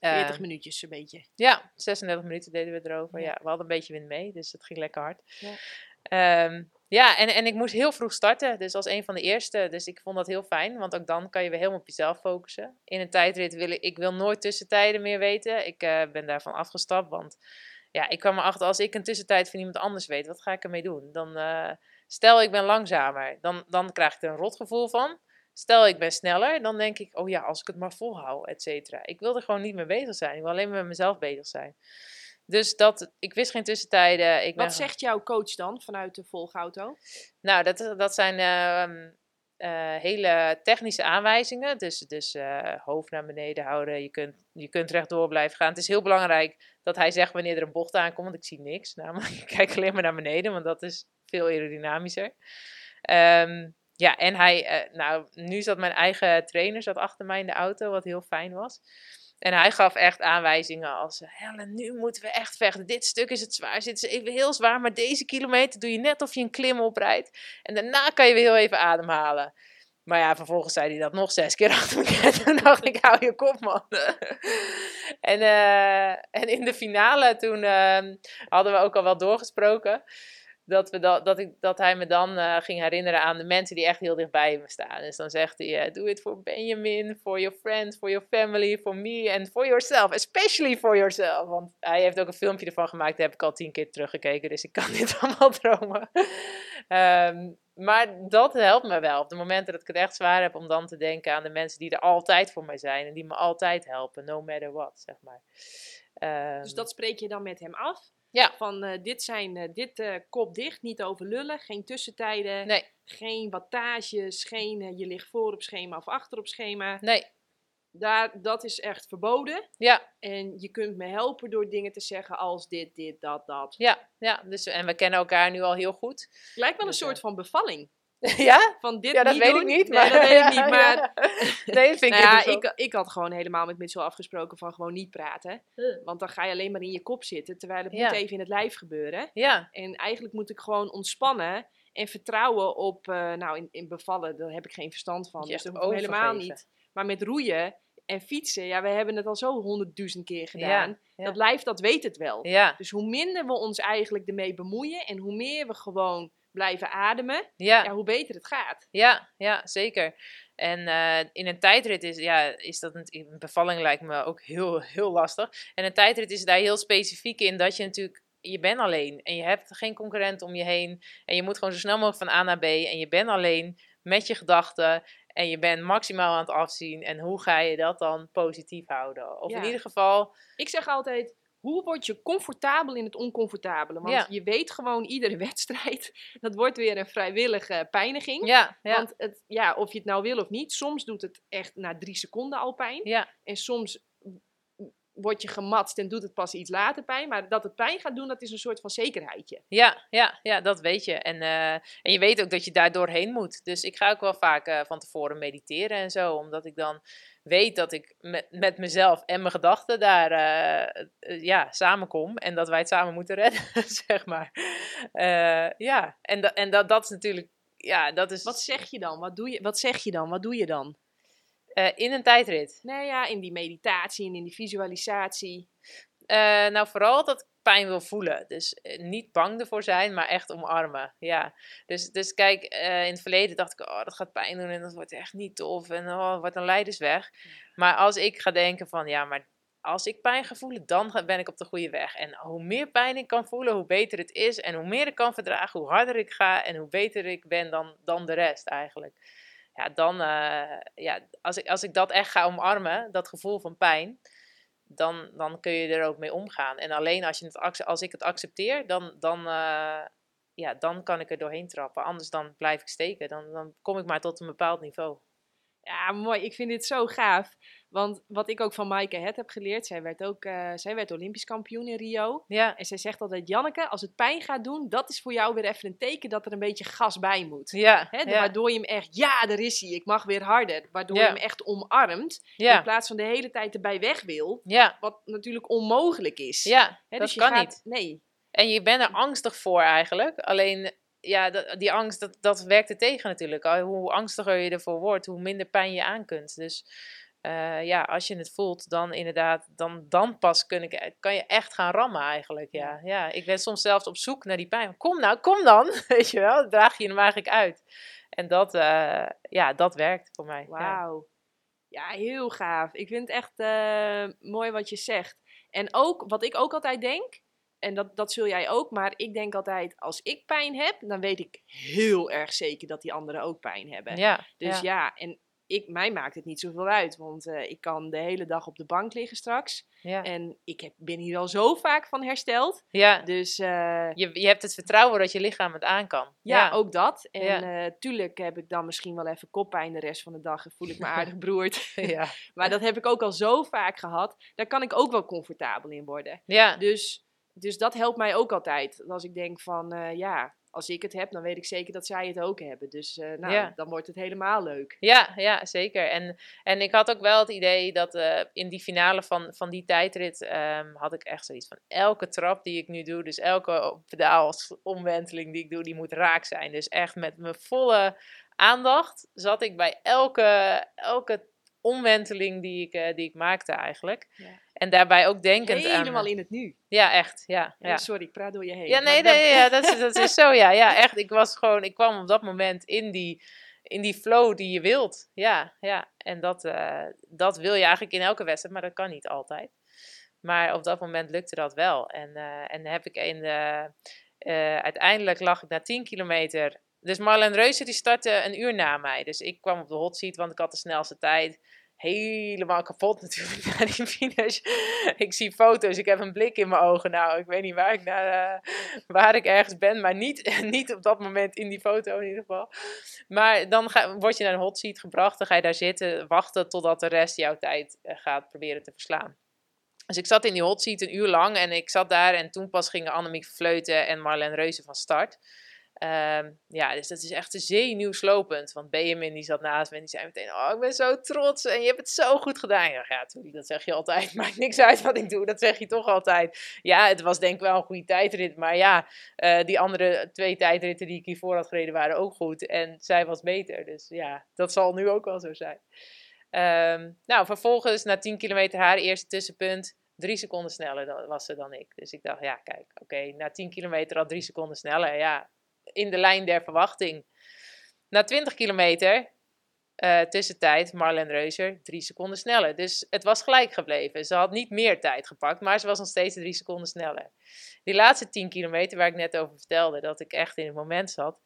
Eh, 40 minuutjes een beetje. ja, 36 minuten deden we erover. Ja. Ja. we hadden een beetje wind mee, dus het ging lekker hard. Ja. Ja, ja en, en ik moest heel vroeg starten, dus als een van de eerste. Dus ik vond dat heel fijn, want ook dan kan je weer helemaal op jezelf focussen. In een tijdrit wil ik, ik wil nooit tussentijden meer weten. Ik eh, ben daarvan afgestapt, want ja, ik kwam erachter als ik een tussentijd van iemand anders weet, wat ga ik ermee doen? Dan, eh, stel ik ben langzamer, dan, dan krijg ik er een rotgevoel van. Stel ik ben sneller, dan denk ik, oh ja, als ik het maar volhoud, et cetera. Ik wil er gewoon niet mee bezig zijn. Ik wil alleen maar met mezelf bezig zijn. Dus dat, ik wist geen tussentijden. Ik ben Wat zegt jouw coach dan vanuit de volgauto? nou, dat, dat zijn ehm, eh, hele technische aanwijzingen. Dus, dus eh, hoofd naar beneden houden. Je kunt, je kunt rechtdoor blijven gaan. Het is heel belangrijk dat hij zegt wanneer er een bocht aankomt. Want ik zie niks. (laughs) Namelijk, ik kijk alleen maar naar beneden, want dat is veel aerodynamischer. Ehm, ja, en hij, eh, nou, nu zat mijn eigen trainer zat achter mij in de auto, wat heel fijn was. En hij gaf echt aanwijzingen als, Helen, nu moeten we echt vechten. Dit stuk is het zwaar, dit is even heel zwaar, maar deze kilometer doe je net of je een klim oprijdt. En daarna kan je weer heel even ademhalen. Maar ja, vervolgens zei hij dat nog zes keer (laughs) achter elkaar. Toen dacht ik, hou je kop, man. (laughs) en, eh, en in de finale, toen ehm, hadden we ook al wel doorgesproken. Dat, we dat, dat, ik, dat hij me dan eh, ging herinneren aan de mensen die echt heel dichtbij me staan. Dus dan zegt hij, eh, doe it for Benjamin, for your friends, for your family, for me and for yourself. Especially for yourself. Want hij heeft ook een filmpje ervan gemaakt, daar heb ik al tien keer teruggekeken. Dus ik kan (laughs) dit allemaal dromen. Ehm, maar dat helpt me wel. Op de momenten dat ik het echt zwaar heb om dan te denken aan de mensen die er altijd voor mij zijn. En die me altijd helpen, no matter what, zeg maar. Ehm, Dus dat spreek je dan met hem af? Ja. Van eh, dit zijn, eh, dit eh, kop dicht, niet over lullen, geen tussentijden, Nee, geen wattages, geen je ligt voor op schema of achter op schema. nee, Daar, dat is echt verboden. ja, En je kunt me helpen door dingen te zeggen als dit, dit, dat, dat. ja, ja. Dus, en we kennen elkaar nu al heel goed. Lijkt wel een Dus, soort van bevalling. (laughs) ja? Van dit Ja, dat niet weet doen. ik niet. Nee, Maar, dat weet ik (laughs) niet. Maar. Nee, dat vind ik Nou ja, interessant. ik, ik had gewoon helemaal met Mitchell afgesproken van gewoon niet praten. Want dan ga je alleen maar in je kop zitten, terwijl het Ja. moet even in het lijf gebeuren. Ja, En eigenlijk moet ik gewoon ontspannen en vertrouwen op, eh, nou in, in bevallen, daar heb ik geen verstand van. Je Dus dat hoeft helemaal niet. Maar met roeien en fietsen, ja, we hebben het al zo honderdduizend keer gedaan. ja. Dat lijf, dat weet het wel. ja, Dus hoe minder we ons eigenlijk ermee bemoeien en hoe meer we gewoon blijven ademen, ja. ja, hoe beter het gaat. Ja, ja, zeker. En eh, in een tijdrit is, ja, is dat een, een bevalling lijkt me ook heel, heel lastig. En een tijdrit is daar heel specifiek in dat je natuurlijk, je bent alleen en je hebt geen concurrent om je heen. En je moet gewoon zo snel mogelijk van A naar B en je bent alleen met je gedachten. En je bent maximaal aan het afzien. En hoe ga je dat dan positief houden? Of in ieder geval, Ik zeg altijd, hoe word je comfortabel in het oncomfortabele? Want Ja. je weet gewoon, iedere (laughs) wedstrijd, dat wordt weer een vrijwillige pijniging. ja, ja, Want het, ja, of je het nou wil of niet, soms doet het echt na drie seconden al pijn. ja, En soms word je gematst en doet het pas iets later pijn. Maar dat het pijn gaat doen, dat is een soort van zekerheidje. Ja, ja, ja, dat weet je. En, eh, en je weet ook dat je daar doorheen moet. Dus ik ga ook wel vaak eh, van tevoren mediteren en zo. Omdat ik dan weet dat ik met, met mezelf en mijn gedachten daar eh, eh, ja, samenkom. En dat wij het samen moeten redden, (laughs) zeg maar. Eh, ja, en, da en dat, dat is natuurlijk... Ja, dat is Wat zeg je dan? Wat, doe je, wat zeg je dan? Wat doe je dan? Eh, in een tijdrit. Nou ja, in die meditatie en in die visualisatie. Eh, nou, vooral dat ik pijn wil voelen. Dus eh, niet bang ervoor zijn, maar echt omarmen. Ja. Dus, dus kijk, in het verleden dacht ik, oh, dat gaat pijn doen en dat wordt echt niet tof. En oh, wat een leidersweg. Maar als ik ga denken van, ja, maar als ik pijn ga voelen, dan ben ik op de goede weg. En hoe meer pijn ik kan voelen, hoe beter het is. En hoe meer ik kan verdragen, hoe harder ik ga en hoe beter ik ben dan, dan de rest eigenlijk. Ja, dan, eh, ja, als ik, als ik dat echt ga omarmen, dat gevoel van pijn, dan, dan kun je er ook mee omgaan. En alleen als, je het, als ik het accepteer, dan, dan, eh, ja, dan kan ik er doorheen trappen. Anders dan blijf ik steken. Dan, dan kom ik maar tot een bepaald niveau. Ja, mooi. Ik vind dit zo gaaf. Want wat ik ook van Maaike Het heb geleerd, zij werd ook eh, zij werd Olympisch kampioen in Rio. Ja, En zij zegt altijd, Janneke, als het pijn gaat doen, dat is voor jou weer even een teken dat er een beetje gas bij moet. ja, Hè, ja, Waardoor je hem echt, ja, daar is hij, ik mag weer harder. Waardoor je hem echt omarmt, in plaats van de hele tijd erbij weg wil. ja, Wat natuurlijk onmogelijk is. ja. Hè, dat dus je kan gaat- niet. Nee. En je bent er angstig voor eigenlijk. Alleen, ja, die angst, dat, dat werkt er tegen natuurlijk. Hoe angstiger je ervoor wordt, hoe minder pijn je aan kunt. Dus eh, ja, als je het voelt, dan inderdaad, dan, dan pas kun ik, kan je echt gaan rammen eigenlijk. Ja. Ja, ik ben soms zelfs op zoek naar die pijn. Kom nou, kom dan, (laughs) weet je wel. Draag je hem eigenlijk uit. En dat, eh, ja, dat werkt voor mij. Ja. Wauw. Ja, heel gaaf. Ik vind het echt eh, mooi wat je zegt. En ook, wat ik ook altijd denk, en dat, dat zul jij ook, maar ik denk altijd, als ik pijn heb, dan weet ik heel erg zeker dat die anderen ook pijn hebben. Ja, Dus ja. ja, en ik, mij maakt het niet zoveel uit, want eh, ik kan de hele dag op de bank liggen straks. ja. En ik heb, ben hier al zo vaak van hersteld. ja. Dus eh, Je, je hebt het vertrouwen dat je lichaam het aan kan. ja, ook dat. En Ja. eh, tuurlijk heb ik dan misschien wel even koppijn de rest van de dag en voel ik me (laughs) aardig beroerd. ja. (laughs) Maar dat heb ik ook al zo vaak gehad. Daar kan ik ook wel comfortabel in worden. ja. Dus, dus dat helpt mij ook altijd. Als ik denk van, ja, als ik het heb, dan weet ik zeker dat zij het ook hebben. Dus eh, nou, Ja. dan wordt het helemaal leuk. Ja, ja, zeker. En, en ik had ook wel het idee dat eh, in die finale van, van die tijdrit ehm, had ik echt zoiets van elke trap die ik nu doe, dus elke pedaalomwenteling die ik doe, die moet raak zijn. Dus echt met mijn volle aandacht zat ik bij elke, elke omwenteling die ik, eh, die ik maakte eigenlijk. Ja. En daarbij ook denkend aan... Helemaal in het nu. Ja, echt. Ja, Ja, ja. Sorry, ik praat door je heen. Ja, nee, dat- nee, ja, dat, is, dat is zo, ja. Ja, (laughs) echt. Ik was gewoon, ik kwam op dat moment in die, in die flow die je wilt. Ja, ja. En dat, eh, dat wil je eigenlijk in elke wedstrijd, maar dat kan niet altijd. Maar op dat moment lukte dat wel. En, eh, en heb ik in de, eh, uiteindelijk lag ik na 10 kilometer. Dus Marlen Reuser die startte een uur na mij. Dus ik kwam op de hot seat, want ik had de snelste tijd helemaal kapot natuurlijk na die finish. ik zie foto's, ik heb een blik in mijn ogen. Nou, ik weet niet waar ik, naar, eh, waar ik ergens ben, maar niet, (laughs) niet op dat moment in die foto in ieder geval. Maar dan ga, word je naar een hot seat gebracht, dan ga je daar zitten, wachten totdat de rest jouw tijd eh, gaat proberen te verslaan. Dus ik zat in die hot seat een uur lang en ik zat daar en toen pas gingen Annemiek Vleuten en Marlene Reuzen van start. Ehm, ja, dus dat is echt zenuwslopend. Want Benjamin die zat naast me en die zei meteen: Oh, ik ben zo trots en je hebt het zo goed gedaan. Ja, dat zeg je altijd. (laughs) Maakt niks uit wat ik doe, dat zeg je toch altijd. Ja, het was denk ik wel een goede tijdrit. Maar ja, eh, die andere twee tijdritten die ik hiervoor had gereden waren ook goed. En zij was beter. Dus ja, dat zal nu ook wel zo zijn. Ehm, nou, vervolgens na 10 kilometer haar eerste tussenpunt. Drie seconden sneller was ze dan ik. Dus ik dacht, ja, kijk, oké, na 10 kilometer al drie seconden sneller. Ja, in de lijn der verwachting. Na 20 kilometer, eh, tussentijd, Marlen Reuser, drie seconden sneller. Dus het was gelijk gebleven. Ze had niet meer tijd gepakt, maar ze was nog steeds drie seconden sneller. Die laatste 10 kilometer, waar ik net over vertelde, dat ik echt in het moment zat.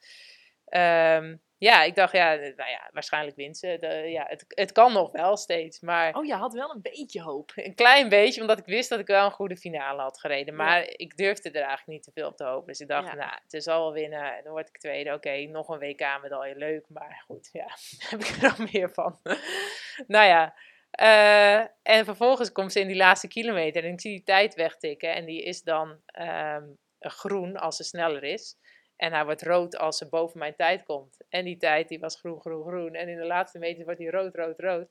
ehm, ja, ik dacht, ja, nou ja, waarschijnlijk wint ze. De, ja, het, het kan nog wel steeds, maar Oh, je had wel een beetje hoop. een klein beetje, omdat ik wist dat ik wel een goede finale had gereden. Ja. Maar ik durfde er eigenlijk niet te veel op te hopen. Dus ik dacht, Ja. nou, het zal wel winnen. En dan word ik tweede. Oké, nog een WK-medaille, leuk. Maar goed, ja, (laughs) heb ik er nog meer van. (laughs) nou ja, eh, en vervolgens komt ze in die laatste kilometer. En ik zie die tijd wegtikken. En die is dan ehm, groen als ze sneller is. En hij wordt rood als ze boven mijn tijd komt. En die tijd die was groen, groen, groen. En in de laatste meter wordt hij rood, rood, rood.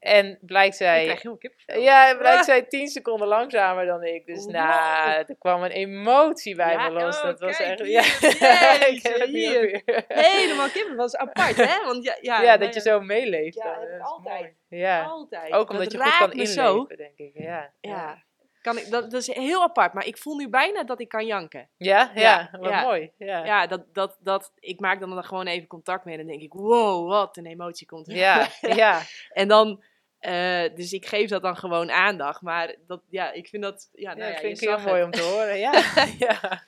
En blijkt Ik zij... Ja, blijkt Ah. zij 10 seconden langzamer dan ik. Dus Wow. nou, er kwam een emotie bij Ja, me los. oh, dat was echt. hier. Ja, (laughs) hier. Helemaal kippen. was apart, hè? Want ja, ja, Ja, dat je zo meeleeft. Ja, dat is altijd. mooi. Ja, Altijd. ook omdat Dat je goed kan inleven, zo. denk ik. Ja, Ja. Kan ik, dat, dat is heel apart, maar ik voel nu bijna dat ik kan janken. ja, ja, Ja, wat ja. mooi. Ja, Ja, dat, dat, dat, ik maak dan, dan gewoon even contact mee en dan denk ik, wow, wat een emotie komt er. ja, (laughs) ja. En dan, Eh, dus ik geef dat dan gewoon aandacht. Maar dat, ja, ik vind dat... Ja, nou Ja, ja, vind je ik heel zag mooi het. om te horen. Ja, (laughs) ja.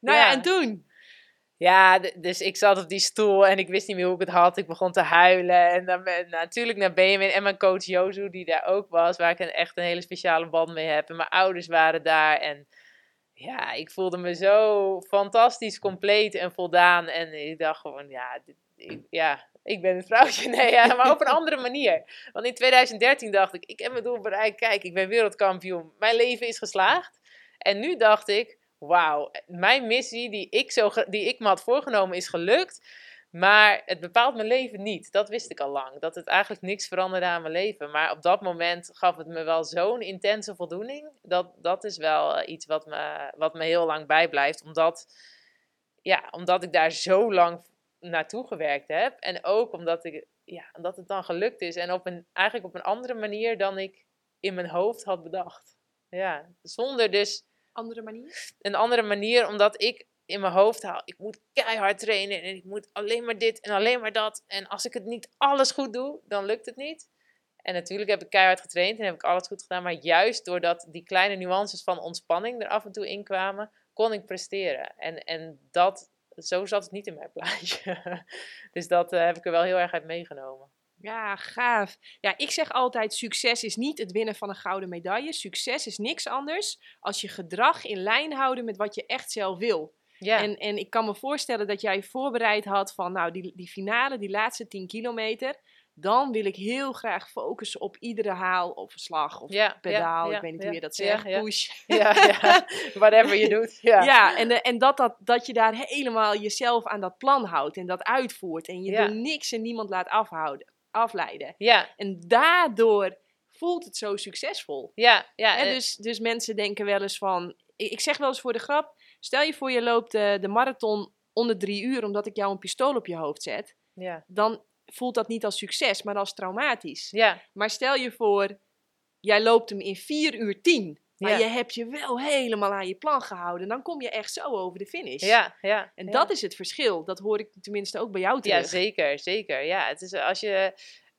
Nou ja, Ja. en toen? Ja, dus ik zat op die stoel en ik wist niet meer hoe ik het had. Ik begon te huilen. En dan natuurlijk naar Benjamin en mijn coach Jozu, die daar ook was, waar ik een, echt een hele speciale band mee heb. En mijn ouders waren daar. En ja, ik voelde me zo fantastisch compleet en voldaan. En ik dacht gewoon, ja, dit- ik, ja, ik ben het vrouwtje. (laughs) Nee, maar op een andere manier. Want in 2013 dacht ik, ik heb mijn doel bereikt. Kijk, ik ben wereldkampioen. Mijn leven is geslaagd. En nu dacht ik, wauw, mijn missie die ik, zo die ik me had voorgenomen is gelukt. Maar het bepaalt mijn leven niet. Dat wist ik al lang. Dat het eigenlijk niks veranderde aan mijn leven. Maar op dat moment gaf het me wel zo'n intense voldoening. Dat, dat is wel eh, iets wat me, wat me heel lang bijblijft. Omdat, ja, omdat ik daar zo lang naartoe gewerkt heb. En ook omdat, ik, ja, omdat het dan gelukt is. En op een, eigenlijk op een andere manier dan ik in mijn hoofd had bedacht. Ja, zonder dus Andere manier? een andere manier, omdat ik in mijn hoofd haal, ik moet keihard trainen en ik moet alleen maar dit en alleen maar dat. En als ik het niet alles goed doe, dan lukt het niet. En natuurlijk heb ik keihard getraind en heb ik alles goed gedaan, maar juist doordat die kleine nuances van ontspanning er af en toe in kwamen, kon ik presteren. En, en dat, zo zat het niet in mijn (laughs) plaatje. dus dat eh, heb ik er wel heel erg uit meegenomen. Ja, gaaf. Ja, ik zeg altijd: succes is niet het winnen van een gouden medaille. Succes is niks anders als je gedrag in lijn houden met wat je echt zelf wil. Ja, En, en ik kan me voorstellen dat jij voorbereid had van, nou, die, die finale, die laatste 10 kilometer. Dan wil ik heel graag focussen op iedere haal of slag of ja, pedaal. ja, ik weet niet hoe je dat zegt. Push. ja, ja. (laughs) whatever je doet. Ja, Ja, en, eh, en dat, dat, dat je daar helemaal jezelf aan dat plan houdt en dat uitvoert. En je door niks en niemand laat afhouden, afleiden. ja, En daardoor voelt het zo succesvol. ja, ja. En- dus, dus mensen denken wel eens van... Ik, zeg wel eens voor de grap... Stel je voor je loopt de, de marathon onder drie uur... omdat ik jou een pistool op je hoofd zet. ja, Dan voelt dat niet als succes, maar als traumatisch. ja, Maar stel je voor... Jij loopt hem in 4 uur 10. Maar Ja. je hebt je wel helemaal aan je plan gehouden. Dan kom je echt zo over de finish. ja, ja. En ja. dat is het verschil. Dat hoor ik tenminste ook bij jou terug. Ja, zeker, zeker. Ja, het is als je.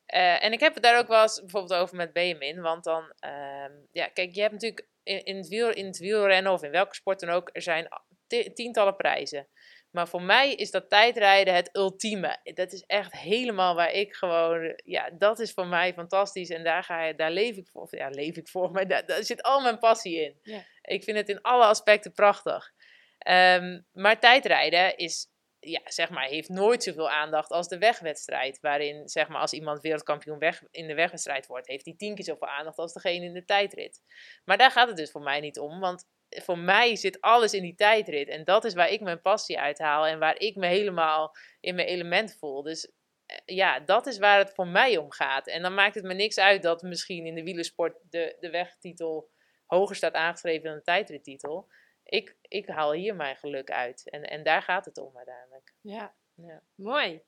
eh, en ik heb het daar ook wel eens bijvoorbeeld over met Benjamin. Want dan, ehm, ja, kijk, je hebt natuurlijk in, in, het wiel, in het wielrennen of in welke sport dan ook, er zijn ti- tientallen prijzen. Maar voor mij is dat tijdrijden het ultieme. Dat is echt helemaal waar ik gewoon, ja, dat is voor mij fantastisch. En daar, ga je, daar leef ik voor. Ja, leef ik voor, (laughs) maar daar, daar zit al mijn passie in. Ja. Ik vind het in alle aspecten prachtig. Ehm, maar tijdrijden is, ja, zeg maar, heeft nooit zoveel aandacht als de wegwedstrijd. Waarin, zeg maar, als iemand wereldkampioen weg, in de wegwedstrijd wordt, heeft hij tien keer zoveel aandacht als degene in de tijdrit. Maar daar gaat het dus voor mij niet om, want voor mij zit alles in die tijdrit. En dat is waar ik mijn passie uithaal en waar ik me helemaal in mijn element voel. Dus eh, ja, dat is waar het voor mij om gaat. En dan maakt het me niks uit dat misschien in de wielersport de, de wegtitel hoger staat aangeschreven dan de tijdrittitel. Ik, ik haal hier mijn geluk uit. En, en daar gaat het om uiteindelijk. Ja, Ja. mooi.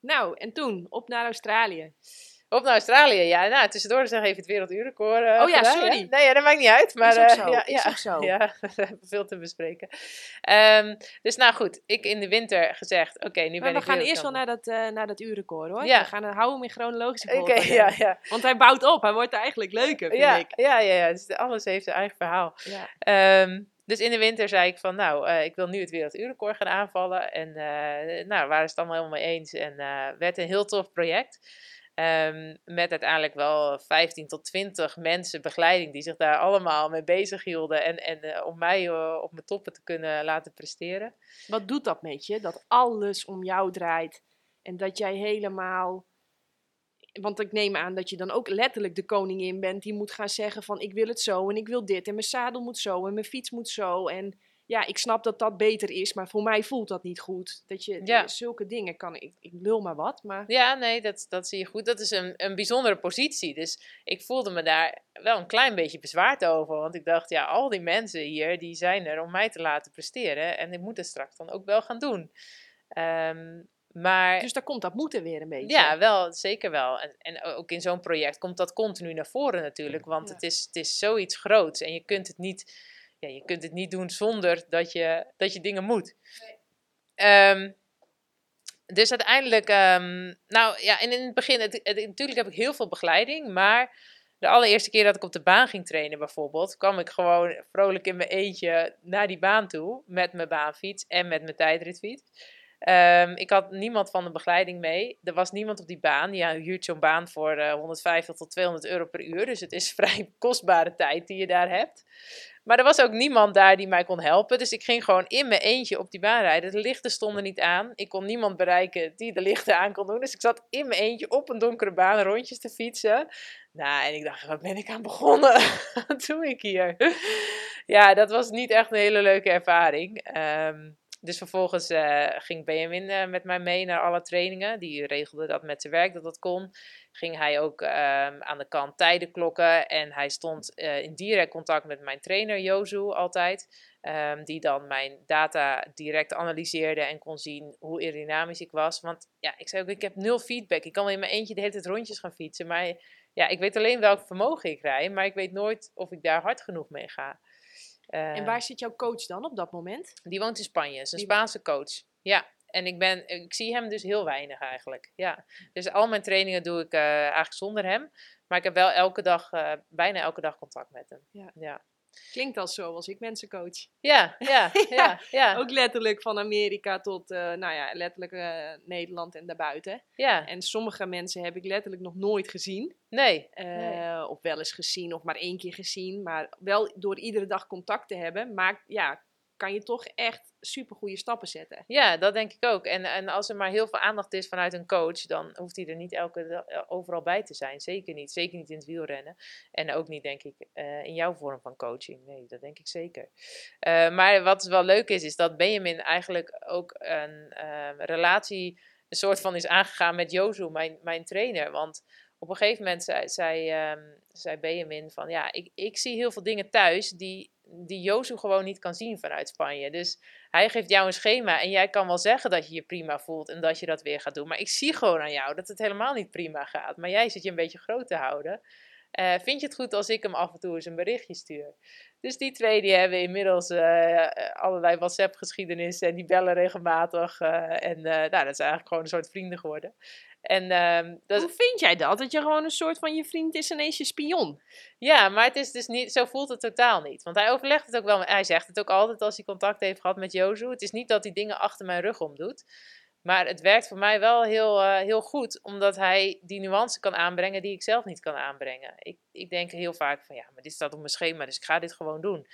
Nou, en toen op naar Australië. Op naar Australië, ja. Nou, tussendoor zeg even het werelduurrecord uh, Oh ja, gedaan, sorry. Nee, ja, dat maakt niet uit. Maar, is ook eh, zo. ja, is ja, ook zo. ja, (laughs) we veel te bespreken. Ehm, dus nou goed, ik in de winter gezegd, oké, nu ben we ik gaan eerst wel naar dat, eh naar dat uurrecord hoor. Ja. We gaan het houden hem in chronologische Oké, volgorde. ja, ja. Want hij bouwt op. Hij wordt eigenlijk leuker, vind Ja, ik. ja, ja, ja. Dus alles heeft zijn eigen verhaal. Ja. Ehm, dus in de winter zei ik van, nou, ik wil nu het werelduurrecord gaan aanvallen. En eh nou, we waren het allemaal helemaal mee eens. En werd een heel tof project. Ehm, met uiteindelijk wel 15 tot 20 mensen begeleiding die zich daar allemaal mee bezig hielden. En, en eh, om mij eh, op mijn toppen te kunnen laten presteren. Wat doet dat met je? Dat alles om jou draait. En dat jij helemaal... Want ik neem aan dat je dan ook letterlijk de koningin bent die moet gaan zeggen van ik wil het zo en ik wil dit en mijn zadel moet zo en mijn fiets moet zo. En ja, ik snap dat dat beter is, maar voor mij voelt dat niet goed. Dat je Ja. zulke dingen kan, ik, ik lul maar wat, maar Ja, nee, dat, dat zie je goed. Dat is een, een bijzondere positie. Dus ik voelde me daar wel een klein beetje bezwaard over. Want ik dacht, ja, al die mensen hier, die zijn er om mij te laten presteren. En ik moet het straks dan ook wel gaan doen. Ehm, maar dus daar komt dat moeten weer een beetje. ja, wel, zeker wel. En, en ook in zo'n project komt dat continu naar voren natuurlijk. Want Ja. het, is, het is zoiets groots. En je kunt het niet, ja, je kunt het niet doen zonder dat je, dat je dingen moet. Ehm, dus uiteindelijk, ehm, nou ja, in het begin, het, het- natuurlijk heb ik heel veel begeleiding, maar de allereerste keer dat ik op de baan ging trainen bijvoorbeeld, kwam ik gewoon vrolijk in mijn eentje naar die baan toe met mijn baanfiets en met mijn tijdritfiets. Ehm, ik had niemand van de begeleiding mee. Er was niemand op die baan. Ja, je huurt zo'n baan voor eh, 150 tot 200 euro per uur. Dus het is (laughs) vrij kostbare tijd die je daar hebt. Maar er was ook niemand daar die mij kon helpen. Dus ik ging gewoon in mijn eentje op die baan rijden. De lichten stonden niet aan. Ik kon niemand bereiken die de lichten aan kon doen. Dus ik zat in mijn eentje op een donkere baan rondjes te fietsen. Nou, en ik dacht, wat ben ik aan begonnen? (laughs) wat doe ik hier? ja, dat was niet echt een hele leuke ervaring. Ehm, dus vervolgens eh, ging Benjamin eh, met mij mee naar alle trainingen. Die regelde dat met zijn werk, dat dat kon. Ging hij ook ehm, aan de kant tijden klokken. En hij stond eh, in direct contact met mijn trainer Jozu altijd. ehm, die dan mijn data direct analyseerde en kon zien hoe aerodynamisch ik was. Want ja, ik zei ook, ik heb nul feedback. Ik kan wel in mijn eentje de hele tijd rondjes gaan fietsen. Maar ja, ik weet alleen welk vermogen ik rij. Maar ik weet nooit of ik daar hard genoeg mee ga. En Ehm, waar zit jouw coach dan op dat moment? die woont in Spanje, is een Die- Spaanse coach. Ja, en ik, ben, ik zie hem dus heel weinig eigenlijk. Ja. Dus al mijn trainingen doe ik eh, eigenlijk zonder hem. Maar ik heb wel elke dag, eh, bijna elke dag contact met hem. Ja. ja. Klinkt als zo als ik mensen coach. Ja, (laughs) ja, ja, ja. Ook letterlijk van Amerika tot, eh, nou ja, letterlijk eh, Nederland en daarbuiten. ja. En sommige mensen heb ik letterlijk nog nooit gezien. Nee, eh, Nee. Of wel eens gezien, of maar één keer gezien. Maar wel door iedere dag contact te hebben, maakt, ja, kan je toch echt super goede stappen zetten. ja, dat denk ik ook. En, en als er maar heel veel aandacht is vanuit een coach, dan hoeft hij er niet elke eh, overal bij te zijn. Zeker niet. Zeker niet in het wielrennen. En ook niet, denk ik, eh, in jouw vorm van coaching. Nee, dat denk ik zeker. Eh, maar wat wel leuk is, is dat Benjamin eigenlijk ook een eh, relatie, een soort van is aangegaan met Jozu, mijn, mijn trainer. Want op een gegeven moment zei, zei, ehm, zei Benjamin van, ja, ik, ik zie heel veel dingen thuis die, die Jozu gewoon niet kan zien vanuit Spanje. Dus hij geeft jou een schema en jij kan wel zeggen dat je je prima voelt en dat je dat weer gaat doen. Maar ik zie gewoon aan jou dat het helemaal niet prima gaat. Maar jij zit je een beetje groot te houden. Eh, vind je het goed als ik hem af en toe eens een berichtje stuur? Dus die twee die hebben inmiddels eh, allerlei WhatsApp-geschiedenis en die bellen regelmatig. eh, en eh, nou, dat is eigenlijk gewoon een soort vrienden geworden. En ehm, dat, Hoe vind jij dat? Dat je gewoon een soort van je vriend is ineens je spion. ja, maar het is dus niet, zo voelt het totaal niet. Want hij overlegt het ook wel. Hij zegt het ook altijd als hij contact heeft gehad met Jozu. Het is niet dat hij dingen achter mijn rug om doet. Maar het werkt voor mij wel heel, eh, heel goed, omdat hij die nuance kan aanbrengen die ik zelf niet kan aanbrengen. Ik, ik denk heel vaak van ja, maar dit staat op mijn schema, dus ik ga dit gewoon doen.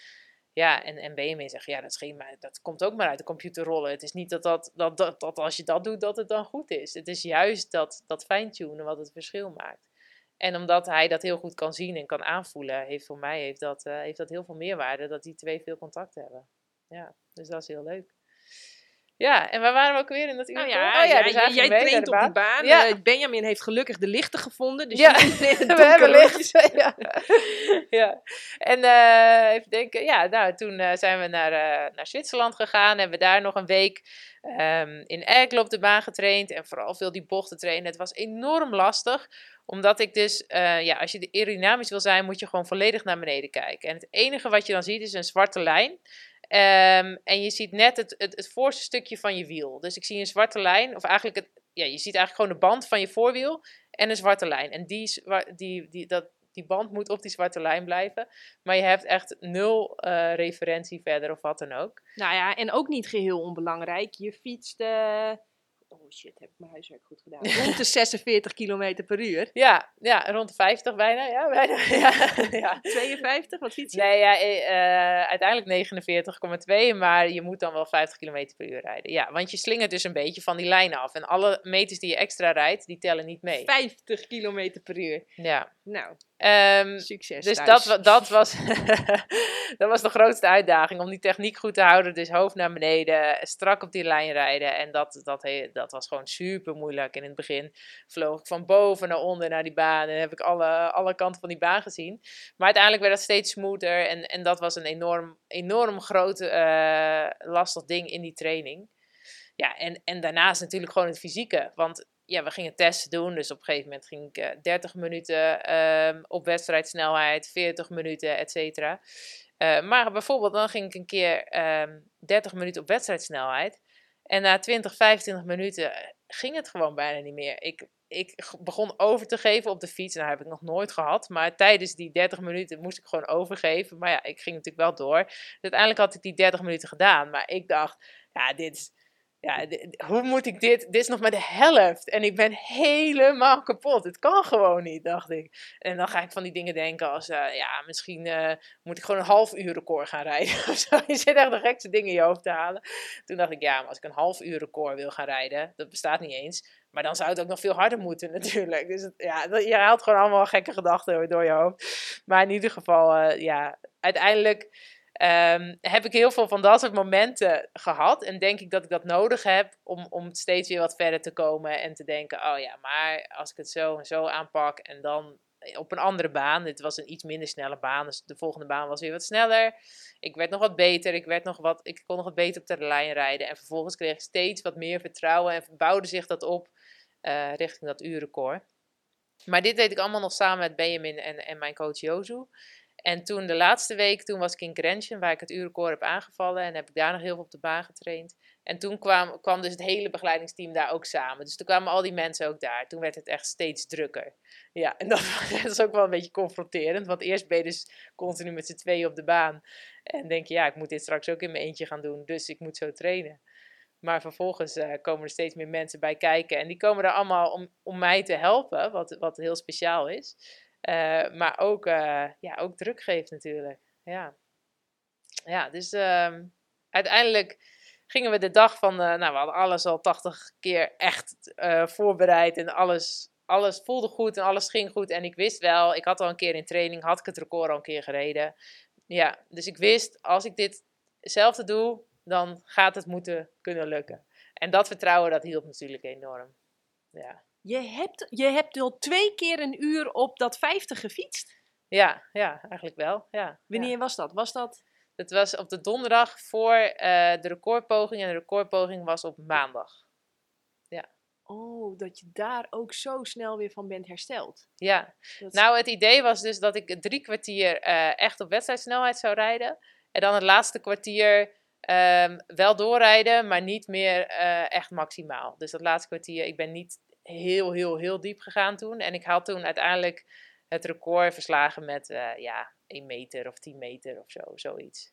Ja, en, en Benjamin zegt, ja, dat schema, dat komt ook maar uit de computer rollen. Het is niet dat, dat, dat, dat, dat als je dat doet, dat het dan goed is. Het is juist dat, dat fine-tunen wat het verschil maakt. En omdat hij dat heel goed kan zien en kan aanvoelen, heeft voor mij heeft dat, eh, heeft dat heel veel meerwaarde dat die twee veel contact hebben. Ja, dus dat is heel leuk. Ja, en waar waren we ook weer in dat uur? Ja, oh, ja ja, dus jij- traint de op die baan. Ja. Eh, Benjamin heeft gelukkig de lichten gevonden. Dus Ja, (laughs) we hebben licht. ja. (laughs) ja. En eh, even denken, ja, nou, toen eh, zijn we naar, naar Zwitserland gegaan. Hebben we daar nog een week ehm, in Erkel op de baan getraind. En vooral veel die bochten trainen. Het was enorm lastig. Omdat ik dus, ja, als je aerodynamisch wil zijn, moet je gewoon volledig naar beneden kijken. En het enige wat je dan ziet is een zwarte lijn. Ehm, en je ziet net het, het, het voorste stukje van je wiel. Dus ik zie een zwarte lijn, of eigenlijk, het, ja, je ziet eigenlijk gewoon de band van je voorwiel en een zwarte lijn. En die, die, die, dat, die band moet op die zwarte lijn blijven. Maar je hebt echt nul eh, referentie verder of wat dan ook. Nou ja, en ook niet geheel onbelangrijk. Je fietst... eh, Oh shit, heb ik mijn huiswerk goed gedaan. (laughs) Rond de 46 km per uur. Ja, ja rond de 50 bijna. Ja, bijna. (laughs) Ja, ja. 52, wat fiets je? Nee, ja, eh, eh, uiteindelijk 49,2, maar je moet dan wel 50 km per uur rijden. Ja, want je slingert dus een beetje van die lijnen af. En alle meters die je extra rijdt, die tellen niet mee. 50 km per uur. Ja. Nou, Ehm, succes Dus thuis. dat, dat, was, (laughs) dat was de grootste uitdaging, om die techniek goed te houden. Dus hoofd naar beneden, strak op die lijn rijden. En dat, dat, dat was gewoon super moeilijk. En in het begin vloog ik van boven naar onder naar die baan. En heb ik alle, alle kanten van die baan gezien. Maar uiteindelijk werd dat steeds smoother. En, en dat was een enorm, enorm groot, eh, lastig ding in die training. Ja, en, en daarnaast natuurlijk gewoon het fysieke. Want ja, we gingen testen doen. Dus op een gegeven moment ging ik eh, 30 minuten ehm, op wedstrijdsnelheid, 40 minuten, et cetera. Eh, maar bijvoorbeeld, dan ging ik een keer ehm 30 minuten op wedstrijdsnelheid. En na 20, 25 minuten ging het gewoon bijna niet meer. Ik, ik begon over te geven op de fiets. Nou, heb ik nog nooit gehad. Maar tijdens die 30 minuten moest ik gewoon overgeven. Maar ja, ik ging natuurlijk wel door. Dus uiteindelijk had ik die 30 minuten gedaan. Maar ik dacht, ja, dit is ja, hoe moet ik dit? Dit is nog maar de helft. En ik ben helemaal kapot. Het kan gewoon niet, dacht ik. En dan ga ik van die dingen denken als, uh, ja, misschien uh, moet ik gewoon een half uur record gaan rijden. (laughs) je zit echt de gekste dingen in je hoofd te halen. Toen dacht ik, ja, maar als ik een half uur record wil gaan rijden, dat bestaat niet eens. Maar dan zou het ook nog veel harder moeten (laughs) natuurlijk. Dus ja, je haalt gewoon allemaal gekke gedachten door je hoofd. Maar in ieder geval, uh, ja, uiteindelijk Um, heb ik heel veel van dat soort momenten gehad. En denk ik dat ik dat nodig heb om, om steeds weer wat verder te komen. En te denken, oh ja, maar als ik het zo en zo aanpak en dan op een andere baan. Dit was een iets minder snelle baan, dus de volgende baan was weer wat sneller. Ik werd nog wat beter, ik, werd nog wat, ik kon nog wat beter op de lijn rijden. En vervolgens kreeg ik steeds wat meer vertrouwen en bouwde zich dat op uh, richting dat uurrecord. Maar dit deed ik allemaal nog samen met Benjamin en, en mijn coach Jozu. En toen de laatste week, toen was ik in Grenchen, waar ik het uurrecord heb aangevallen. En heb ik daar nog heel veel op de baan getraind. En toen kwam, kwam dus het hele begeleidingsteam daar ook samen. Dus toen kwamen al die mensen ook daar. Toen werd het echt steeds drukker. Ja, en dat (laughs) was ook wel een beetje confronterend. Want eerst ben je dus continu met z'n tweeën op de baan. En denk je, ja, ik moet dit straks ook in mijn eentje gaan doen. Dus ik moet zo trainen. Maar vervolgens uh, komen er steeds meer mensen bij kijken. En die komen daar allemaal om, om mij te helpen, wat, wat heel speciaal is. Uh, maar ook, uh, ja, ook druk geeft natuurlijk. Ja, ja dus uh, uiteindelijk gingen we de dag van, nou we hadden alles al 80 keer echt voorbereid en alles, alles voelde goed en alles ging goed. En ik wist wel, ik had al een keer in training, had ik het record al een keer gereden. Ja, dus ik wist, als ik dit hetzelfde doe, dan gaat het moeten kunnen lukken. En dat vertrouwen, dat hielp natuurlijk enorm. Ja. Je hebt, je hebt al twee keer een uur op dat 50 gefietst? Ja, ja eigenlijk wel. Ja, Wanneer was dat? Was dat? Het was op de donderdag voor uh, de recordpoging en de recordpoging was op maandag. Ja. Oh, dat je daar ook zo snel weer van bent hersteld. Ja, nou het idee was dus dat ik drie kwartier uh, echt op wedstrijdsnelheid zou rijden. En dan het laatste kwartier um, wel doorrijden, maar niet meer uh, echt maximaal. Dus dat laatste kwartier, ik ben niet heel, heel, heel diep gegaan toen. En ik had toen uiteindelijk het record verslagen met uh, ja, 1 meter of 10 meter of zo, zoiets.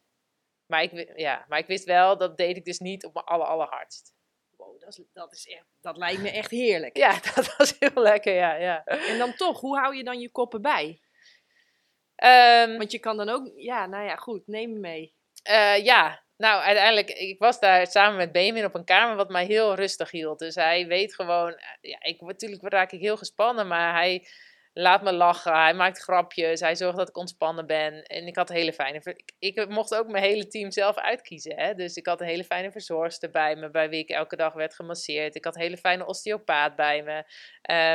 Maar ik, ja, maar ik wist wel, dat deed ik dus niet op mijn aller, allerhardst. Wow, dat, is, dat, is echt, dat lijkt me echt heerlijk. Ja, (laughs) dat was heel lekker, ja, ja. En dan toch, hoe hou je dan je koppen bij? Um, Want je kan dan ook, ja, nou ja, goed, neem me mee. Uh, ja, nou, uiteindelijk, ik was daar samen met Benjamin op een kamer wat mij heel rustig hield. Dus hij weet gewoon, eh, ja, ik, natuurlijk raak ik heel gespannen, maar hij laat me lachen, hij maakt grapjes, hij zorgt dat ik ontspannen ben. En ik had een hele fijne, ik, mocht ook mijn hele team zelf uitkiezen. Hè? Dus ik had een hele fijne verzorgster bij me, bij wie ik elke dag werd gemasseerd. Ik had een hele fijne osteopaat bij me.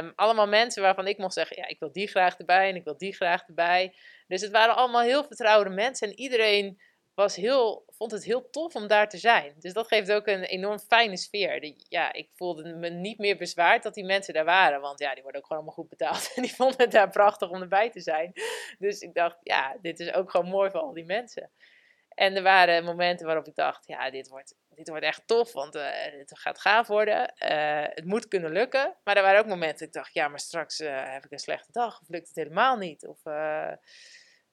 Um, allemaal mensen waarvan ik mocht zeggen, ja, ik wil die graag erbij en ik wil die graag erbij. Dus het waren allemaal heel vertrouwde mensen en iedereen was heel, vond het heel tof om daar te zijn. Dus dat geeft ook een enorm fijne sfeer. ja, ik voelde me niet meer bezwaard dat die mensen daar waren. Want ja, die worden ook gewoon allemaal goed betaald. (laughs) En die vonden het daar prachtig om erbij te zijn. Dus ik dacht, ja, dit is ook gewoon mooi voor al die mensen. En er waren momenten waarop ik dacht, ja, dit wordt, dit wordt echt tof, want uh, het gaat gaaf worden. Uh, het moet kunnen lukken. Maar er waren ook momenten dat ik dacht, ja, maar straks uh, heb ik een slechte dag. Of lukt het helemaal niet. Of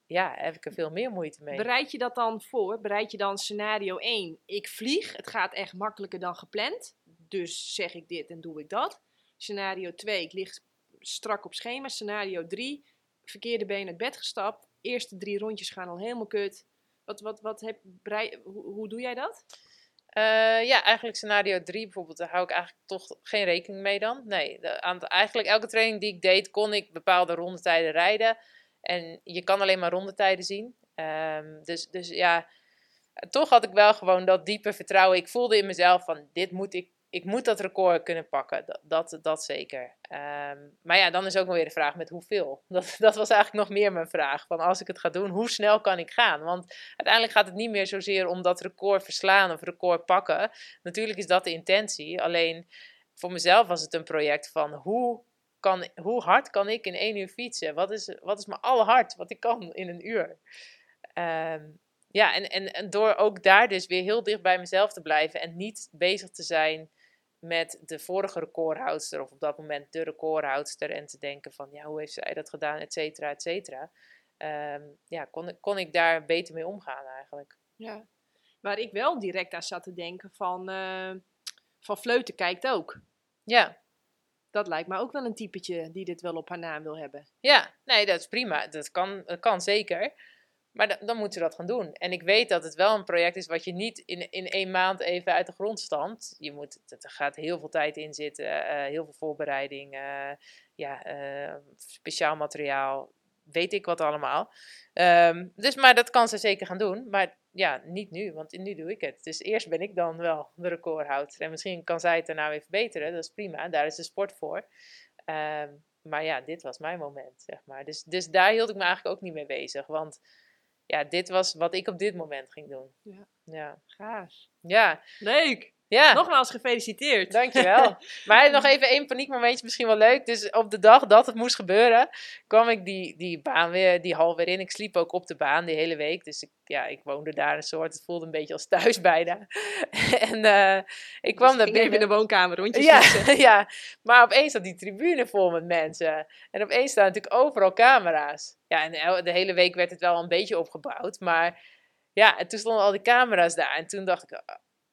ja, heb ik er veel meer moeite mee. Bereid je dat dan voor? Bereid je dan scenario 1, ik vlieg, het gaat echt makkelijker dan gepland, dus zeg ik dit en doe ik dat. Scenario 2, ik lig strak op schema. Scenario 3, verkeerde been uit bed gestapt, eerste drie rondjes gaan al helemaal kut. Wat, wat, wat heb, brei, hoe, hoe doe jij dat? Uh, ja, eigenlijk scenario 3 bijvoorbeeld, daar hou ik eigenlijk toch geen rekening mee dan. Nee, de, aan eigenlijk elke training die ik deed, kon ik bepaalde rondetijden rijden. En je kan alleen maar rondetijden zien. Um, dus, dus ja, toch had ik wel gewoon dat diepe vertrouwen. Ik voelde in mezelf van dit moet ik, ik moet dat record kunnen pakken. Dat, dat, zeker. Um, maar ja, dan is ook nog weer de vraag met hoeveel. (laughs) Dat, dat was eigenlijk nog meer mijn vraag. Van als ik het ga doen, hoe snel kan ik gaan? Want uiteindelijk gaat het niet meer zozeer om dat record verslaan of record pakken. Natuurlijk is dat de intentie. Alleen voor mezelf was het een project van hoe kan, hoe hard kan ik in één uur fietsen? Wat is, wat is mijn allerhard wat ik kan in een uur? Ehm, ja, en, en, en door ook daar dus weer heel dicht bij mezelf te blijven en niet bezig te zijn met de vorige recordhoudster, of op dat moment de recordhoudster, en te denken van, ja, hoe heeft zij dat gedaan, et cetera, et cetera. Ehm, ja, kon, kon ik daar beter mee omgaan eigenlijk. Ja. Waar ik wel direct aan zat te denken van, uh, van Vleuten kijkt ook. Ja. Dat lijkt me ook wel een typetje die dit wel op haar naam wil hebben. Ja, nee, dat is prima. Dat kan, dat kan zeker. Maar dan, dan moeten ze dat gaan doen. En ik weet dat het wel een project is wat je niet in, in één maand even uit de grond stampt. Je moet, er gaat heel veel tijd in zitten, uh, heel veel voorbereiding, uh, ja, uh, speciaal materiaal, weet ik wat allemaal. Um, dus, maar dat kan ze zeker gaan doen. Maar ja, niet nu, want nu doe ik het. Dus eerst ben ik dan wel (laughs) de recordhouder. En misschien kan zij het daarna weer verbeteren. Dat is prima, daar is de sport voor. Um, maar ja, dit was mijn moment, zeg maar. Dus, dus daar hield ik me eigenlijk ook niet mee bezig. Want ja, dit was wat ik op dit moment ging doen. Ja. Ja. Gaaf. Ja. Leuk. Ja. Nogmaals gefeliciteerd. Dankjewel. (laughs) maar nog even één paniekmomentje, misschien wel leuk. Dus op de dag dat het moest gebeuren, kwam ik die, die baan weer, die hal weer in. Ik sliep ook op de baan die hele week. Dus ik, ja, ik woonde daar een soort, het voelde een beetje als thuis bijna. (laughs) en uh, ik kwam dus daar binnen. in de woonkamer rondjes ja, (laughs) ja, maar opeens zat die tribune vol met mensen. En opeens staan natuurlijk overal camera's. Ja, en de hele week werd het wel een beetje opgebouwd, maar... Ja, en toen stonden al die camera's daar. En toen dacht ik,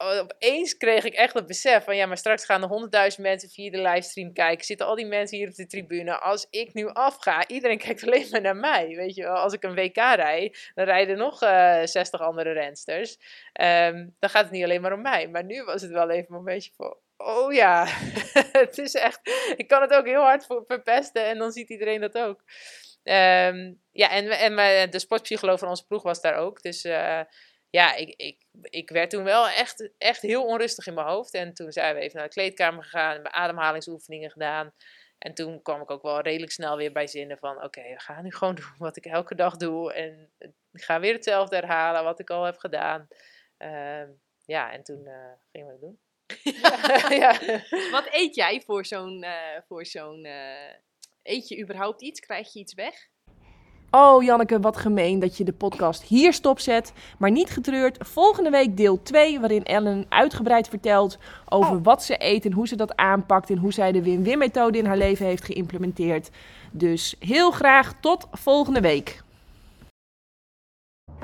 opeens kreeg ik echt het besef van ja, maar straks gaan er honderdduizend mensen via de livestream kijken. Zitten al die mensen hier op de tribune. Als ik nu afga, iedereen (laughs) kijkt alleen maar naar mij. Weet je wel, als ik een WK rijd, dan rijden nog uh, 60 andere rensters. Um, dan gaat het niet alleen maar om mij. Maar nu was het wel even een beetje voor. Oh ja, (laughs) het is echt. Ik kan het ook heel hard verpesten en dan ziet iedereen dat ook. Um, ja, en, en de sportpsycholoog van onze ploeg was daar ook. Dus uh, ja, ik, ik, ik werd toen wel echt, echt heel onrustig in mijn hoofd. En toen zijn we even naar de kleedkamer gegaan en ademhalingsoefeningen gedaan. En toen kwam ik ook wel redelijk snel weer bij zinnen van... Oké, okay, we gaan nu gewoon (laughs) doen wat ik elke dag doe. En ik ga weer hetzelfde herhalen wat ik al heb gedaan. Uh, ja, en toen uh, gingen we het doen. (laughs) (laughs) ja. Wat eet jij voor zo'n... Uh, voor zo'n eet je überhaupt iets? Krijg je iets weg? Oh Janneke, wat gemeen dat je de podcast hier stopzet. Maar niet getreurd, volgende week deel 2, waarin Ellen uitgebreid vertelt over oh. wat ze eet en hoe ze dat aanpakt en hoe zij de win-win methode in haar leven heeft geïmplementeerd. Dus heel graag tot volgende week.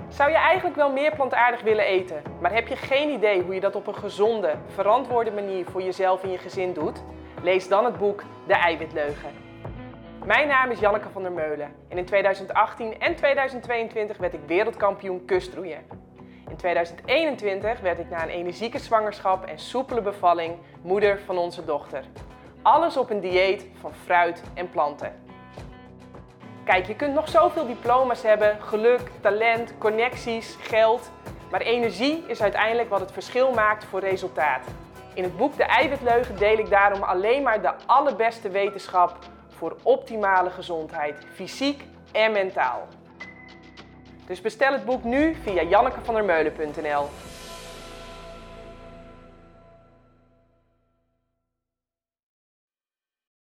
Zou je eigenlijk wel meer plantaardig willen eten, maar heb je geen idee hoe je dat op een gezonde, verantwoorde manier voor jezelf en je gezin doet? Lees dan het boek De Eiwitleugen. Mijn naam is Janneke van der Meulen en in 2018 en 2022 werd ik wereldkampioen kustroeien. In 2021 werd ik na een energieke zwangerschap en soepele bevalling moeder van onze dochter. Alles op een dieet van fruit en planten. Kijk, je kunt nog zoveel diploma's hebben, geluk, talent, connecties, geld. Maar energie is uiteindelijk wat het verschil maakt voor resultaat. In het boek De Eiwitleugen deel ik daarom alleen maar de allerbeste wetenschap voor optimale gezondheid, fysiek en mentaal. Dus bestel het boek nu via jannekevandermeulen.nl.